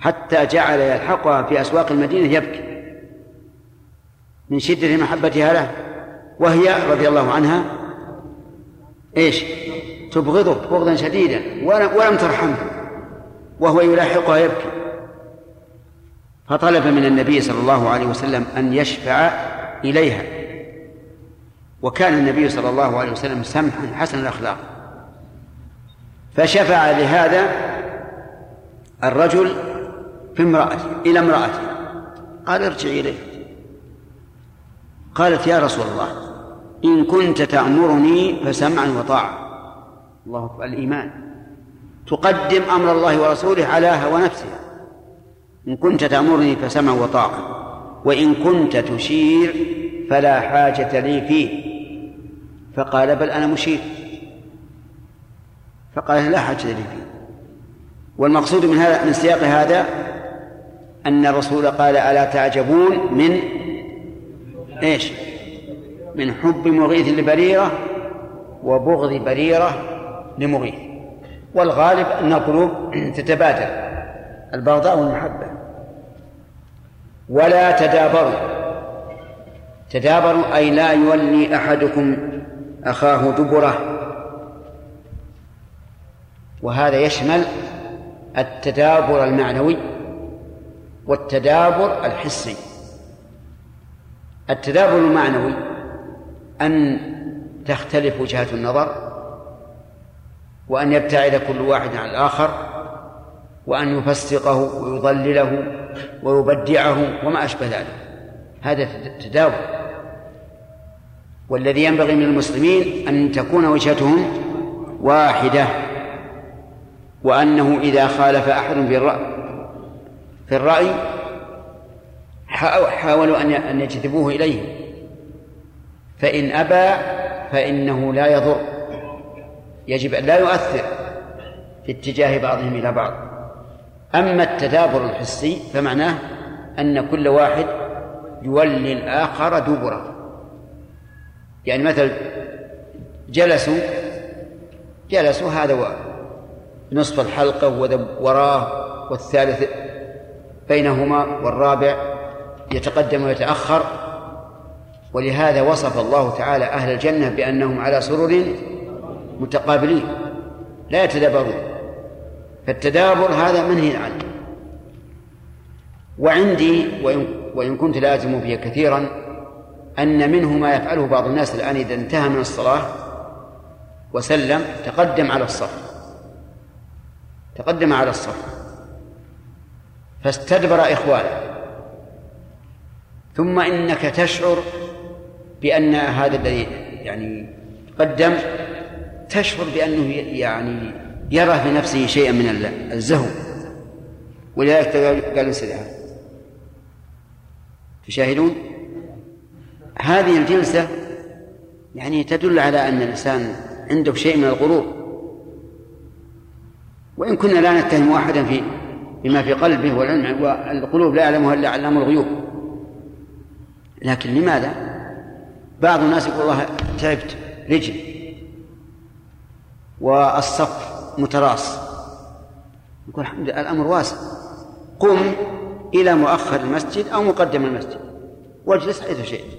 حتى جعل يلحقها في أسواق المدينة يبكي. من شدة محبتها له وهي رضي الله عنها إيش؟ تبغضه بغضا شديدا ولم ترحمه وهو يلاحقها يبكي. فطلب من النبي صلى الله عليه وسلم أن يشفع إليها. وكان النبي صلى الله عليه وسلم سمحا حسن الأخلاق. فشفع لهذا الرجل في امرأته إلى امرأته. قال ارجعي إليه. قالت يا رسول الله إن كنت تأمرني فسمعا وطاعة. الله أكبر. الإيمان. تقدم أمر الله ورسوله على هوى نفسها. إن كنت تأمرني فسمعا وطاعة وإن كنت تشير فلا حاجة لي فيه. فقال بل أنا مشير. فقال لا حاجة لي فيه. والمقصود من هذا من سياق هذا أن الرسول قال ألا تعجبون من إيش؟ من حب مغيث لبريرة وبغض بريرة لمغيث. والغالب أن القلوب تتبادل البغضاء والمحبة. ولا تدابروا. تدابروا أي لا يولي أحدكم أخاه دبره. وهذا يشمل التدابر المعنوي والتدابر الحسي. التدابر المعنوي أن تختلف وجهات النظر وأن يبتعد كل واحد عن الآخر وأن يفسقه ويضلله ويبدعه وما أشبه ذلك. هذا تدابر. والذي ينبغي من المسلمين أن تكون وجهتهم واحدة وأنه إذا خالف أحد في الرأي في الرأي حاولوا أن يجذبوه إليه. فإن أبى فإنه لا يضر. يجب أن لا يؤثر في اتجاه بعضهم إلى بعض. أما التدابر الحسي فمعناه أن كل واحد يولي الآخر دبره يعني مثلا جلسوا جلسوا هذا نصف الحلقة وراه والثالث بينهما والرابع يتقدم ويتأخر. ولهذا وصف الله تعالى أهل الجنة بأنهم على سرر متقابلين لا يتدابرون. فالتدابر هذا منهي عنه. وعندي وإن, وإن كنت لازم فيه كثيرا أن منه ما يفعله بعض الناس الآن إذا انتهى من الصلاة وسلم تقدم على الصف. تقدم على الصف. فاستدبر إخوانه. ثم إنك تشعر بأن هذا الذي يعني قدم تشعر بأنه يعني يرى في نفسه شيئا من الزهو. ولذلك قال انسدح تشاهدون؟ هذه الجلسة يعني تدل على أن الإنسان عنده شيء من الغرور. وإن كنا لا نتهم أحدا في بما في قلبه والعلم والقلوب لا يعلمها إلا علام الغيوب. لكن لماذا؟ بعض الناس يقول والله تعبت رجل. والصف متراص. يقول الحمد لله الأمر واسع. قم إلى مؤخر المسجد أو مقدم المسجد. واجلس حيث شئت.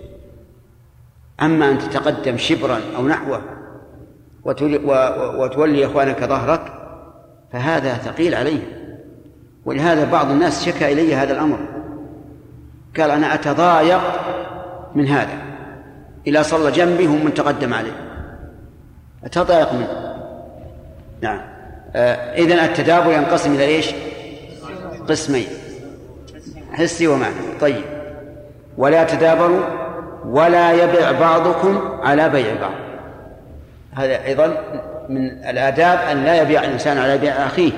أما أن تتقدم شبرا أو نحوه وتولي إخوانك ظهرك فهذا ثقيل عليه ولهذا بعض الناس شكى إلي هذا الأمر. قال أنا أتضايق من هذا. إذا صلى جنبي هم من تقدم عليه. أتضايق منه. نعم. آه إذن التدابر ينقسم إلى إيش؟ قسمين. حسي ومعنى. طيب. ولا تدابروا ولا يبع بعضكم على بيع بعض. هذا أيضا من الآداب أن لا يبيع الإنسان على بيع أخيه.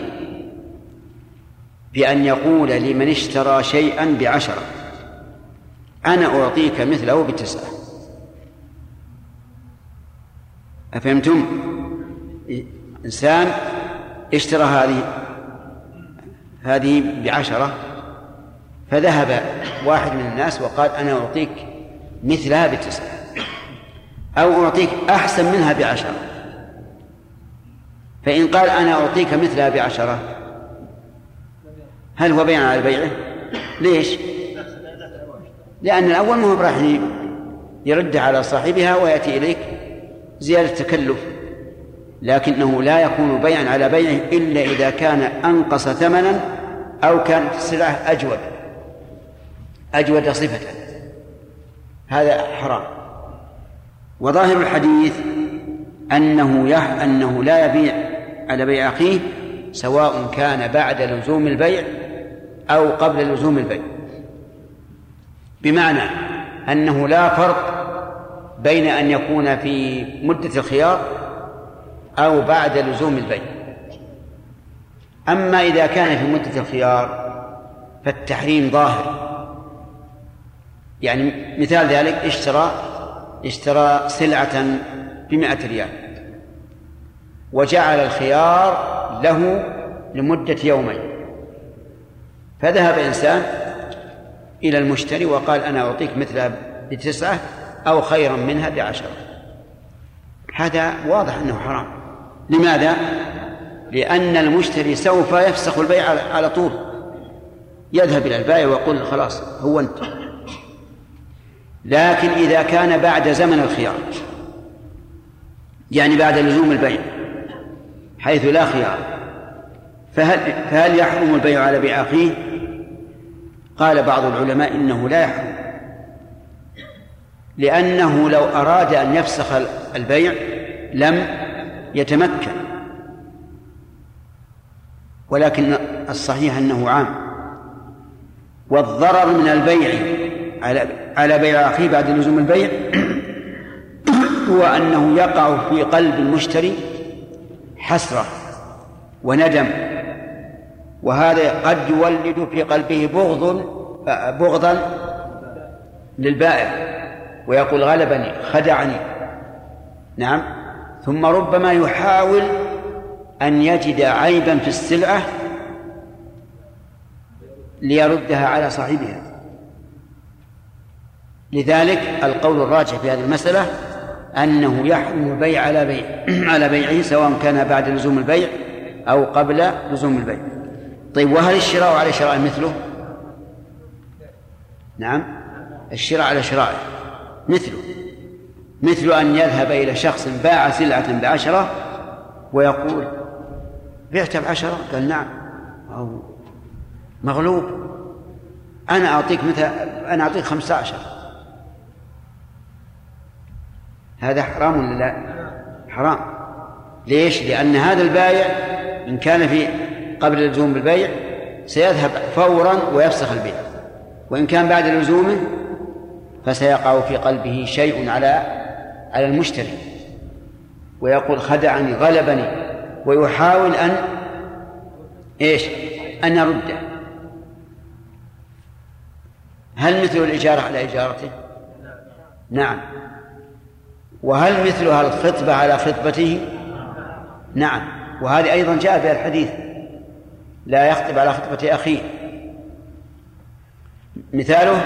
بأن يقول لمن اشترى شيئا بعشرة. أنا أعطيك مثله بتسعة. أفهمتم؟ إنسان اشترى هذه هذه بعشرة فذهب واحد من الناس وقال أنا أعطيك مثلها بتسعة أو أعطيك أحسن منها بعشرة فإن قال أنا أعطيك مثلها بعشرة هل هو بيع على بيعه؟ ليش؟ لأن الأول ما هو راح يرد على صاحبها ويأتي إليك زيادة تكلف لكنه لا يكون بيعا على بيعه إلا إذا كان أنقص ثمنا أو كانت السلعة أجود أجود صفة. هذا حرام. وظاهر الحديث أنه يح أنه لا يبيع على بيع أخيه سواء كان بعد لزوم البيع أو قبل لزوم البيع. بمعنى أنه لا فرق بين أن يكون في مدة الخيار أو بعد لزوم البيع. أما إذا كان في مدة الخيار فالتحريم ظاهر. يعني مثال ذلك اشترى اشترى سلعة بمائة ريال. وجعل الخيار له لمدة يومين. فذهب إنسان إلى المشتري وقال أنا أعطيك مثلها بتسعة أو خيرا منها بعشرة. هذا واضح أنه حرام. لماذا؟ لأن المشتري سوف يفسخ البيع على طول يذهب إلى البائع ويقول خلاص هو أنت لكن إذا كان بعد زمن الخيار يعني بعد لزوم البيع حيث لا خيار فهل فهل يحرم البيع على بيع أخيه؟ قال بعض العلماء إنه لا يحرم لأنه لو أراد أن يفسخ البيع لم يتمكن. ولكن الصحيح أنه عام. والضرر من البيع على على بيع أخيه بعد لزوم البيع هو أنه يقع في قلب المشتري حسرة وندم. وهذا قد يولد في قلبه بغض بغضا للبائع. ويقول غلبني خدعني. نعم. ثم ربما يحاول أن يجد عيبا في السلعة ليردها على صاحبها. لذلك القول الراجح في هذه المسألة أنه يحرم البيع على بيع على بيعه سواء كان بعد لزوم البيع أو قبل لزوم البيع. طيب وهل الشراء على شراء مثله؟ نعم. الشراء على شراء مثله. مثل أن يذهب إلى شخص باع سلعة بعشرة ويقول بعت بعشرة؟ قال نعم. أو مغلوب. أنا أعطيك مثل أنا أعطيك خمسة عشر. هذا حرام ولا لا؟ حرام. ليش؟ لأن هذا البايع إن كان في قبل اللزوم بالبيع سيذهب فورا ويفسخ البيع. وإن كان بعد لزومه فسيقع في قلبه شيء على على المشتري ويقول خدعني غلبني ويحاول أن إيش؟ أن يرده هل مثل الإجارة على إجارته؟ نعم. وهل مثلها الخطبة على خطبته؟ نعم. وهذه أيضا جاء في الحديث. لا يخطب على خطبة أخيه. مثاله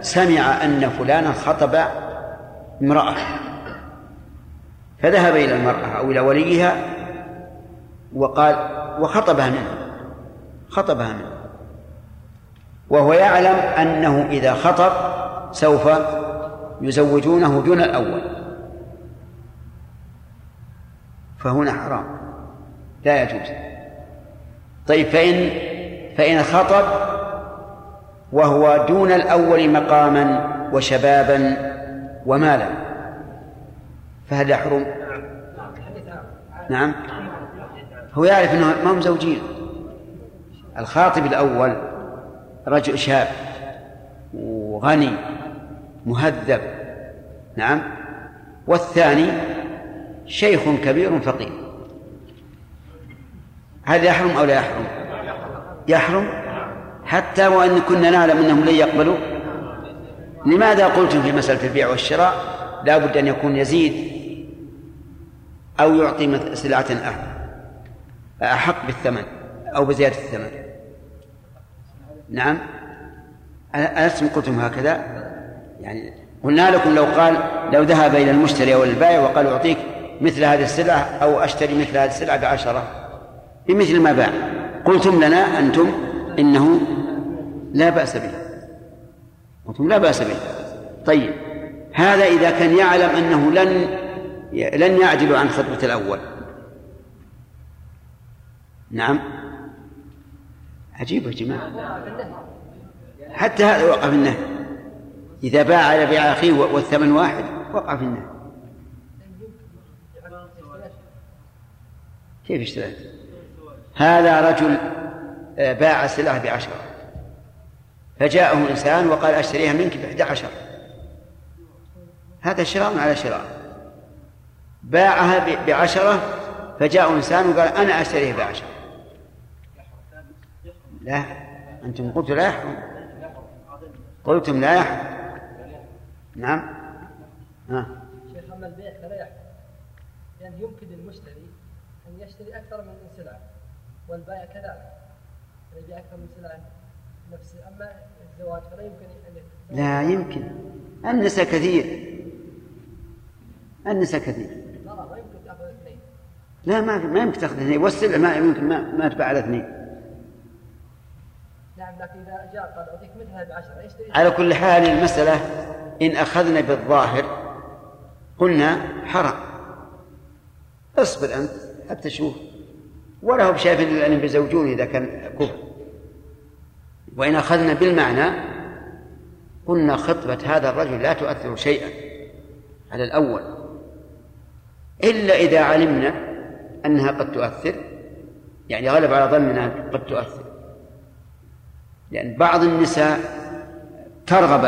سمع أن فلانا خطب امرأة. فذهب إلى المرأة أو إلى وليها وقال وخطبها منه. خطبها منه. وهو يعلم أنه إذا خطب سوف يزوجونه دون الأول. فهنا حرام. لا يجوز. طيب فإن فإن خطب وهو دون الأول مقاما وشبابا ومالا. فهل يحرم؟ نعم. هو يعرف إنه ما هم زوجين. الخاطب الأول رجل شاب وغني مهذب. نعم. والثاني شيخ كبير فقير. هل يحرم أو لا يحرم؟ يحرم. حتى وإن كنا نعلم أنهم لن يقبلوا. لماذا قلتم في مسألة البيع والشراء؟ لا بد أن يكون يزيد. أو يعطي سلعة أحق بالثمن أو بزيادة الثمن. نعم. ألستم قلتم هكذا؟ يعني قلنا لكم لو قال لو ذهب إلى المشتري أو البائع وقال أعطيك مثل هذه السلعة أو أشتري مثل هذه السلعة بعشرة. بمثل ما باع. قلتم لنا أنتم إنه لا بأس به. قلتم لا بأس به. طيب. هذا إذا كان يعلم أنه لن لن يعدل عن خطبة الأول. نعم. عجيب يا جماعة. حتى هذا وقع في النهي. إذا باع على بيع أخيه والثمن واحد وقع في النهي. كيف اشتريت؟ هذا رجل آه، باع سلعة بعشرة. فجاءه إنسان وقال أشتريها منك بإحدى عشر. هذا شراء على شراء. باعها بعشرة فجاء إنسان وقال أنا أشتريها بعشرة. لا أنتم قلتم لا يحرم. قلتم لا يحرم. نعم. ها. شيخ أما البيع فلا يحرم لأن يعني يمكن للمشتري أن يشتري أكثر من سلعة والبائع كذلك. يبيع أكثر من سلعة نفس أما الزواج فلا يمكن أن لا يمكن. النساء كثير. النساء كثير. ما يمكن تأخذ اثنين. لا ما ما يمكن تأخذ اثنين. والسلع ما يمكن ما, ما تباع على اثنين. نعم لكن إذا جاء قال أعطيك مثلها بعشرة يشتري على كل حال المسألة إن أخذنا بالظاهر قلنا حرام. اصبر أنت حتى تشوف ولا هو شايف أن بزوجون إذا كان كفر. وإن أخذنا بالمعنى قلنا خطبة هذا الرجل لا تؤثر شيئا على الأول. إلا إذا علمنا أنها قد تؤثر يعني غلب على ظننا قد تؤثر. لأن بعض النساء ترغب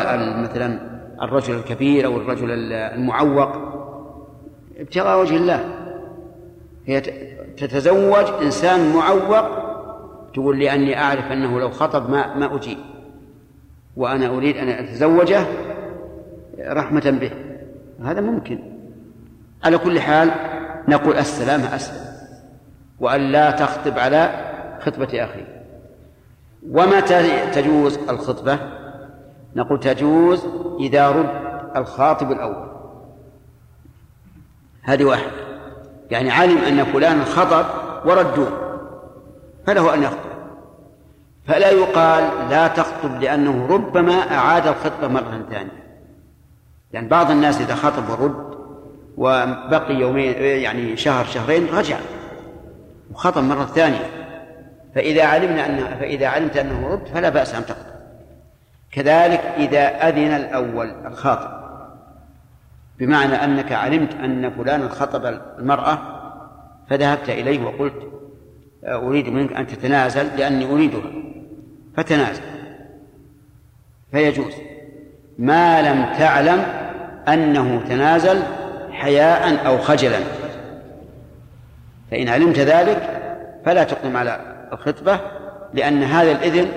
مثلا الرجل الكبير أو الرجل المعوق ابتغاء وجه الله. هي تتزوج إنسان معوق تقول لأني أعرف أنه لو خطب ما ما أجيب وأنا أريد أن أتزوجه رحمة به. هذا ممكن. على كل حال نقول السلامة أسلم وأن لا تخطب على خطبة أخيه ومتى تجوز الخطبة؟ نقول تجوز إذا رد الخاطب الأول. هذه واحدة. يعني علم أن فلان خطب وردوه فله أن يخطب. فلا يقال لا تخطب لأنه ربما أعاد الخطبة مرة ثانية. يعني بعض الناس إذا خطب ورد وبقي يومين يعني شهر شهرين رجع. وخطب مرة ثانية. فإذا علمنا أن فإذا علمت أنه رد فلا بأس أن تخطب. كذلك إذا أذن الأول الخاطب. بمعنى أنك علمت أن فلانا خطب المرأة فذهبت إليه وقلت أريد منك أن تتنازل لأني أريدها. فتنازل. فيجوز. ما لم تعلم أنه تنازل حياء أو خجلا. فإن علمت ذلك فلا تقدم على الخطبة لأن هذا الإذن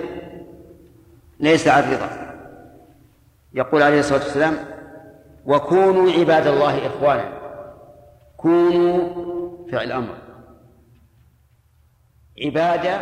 ليس عن رضا يقول عليه الصلاة والسلام وكونوا عباد الله إخوانا كونوا فعل أمر عبادة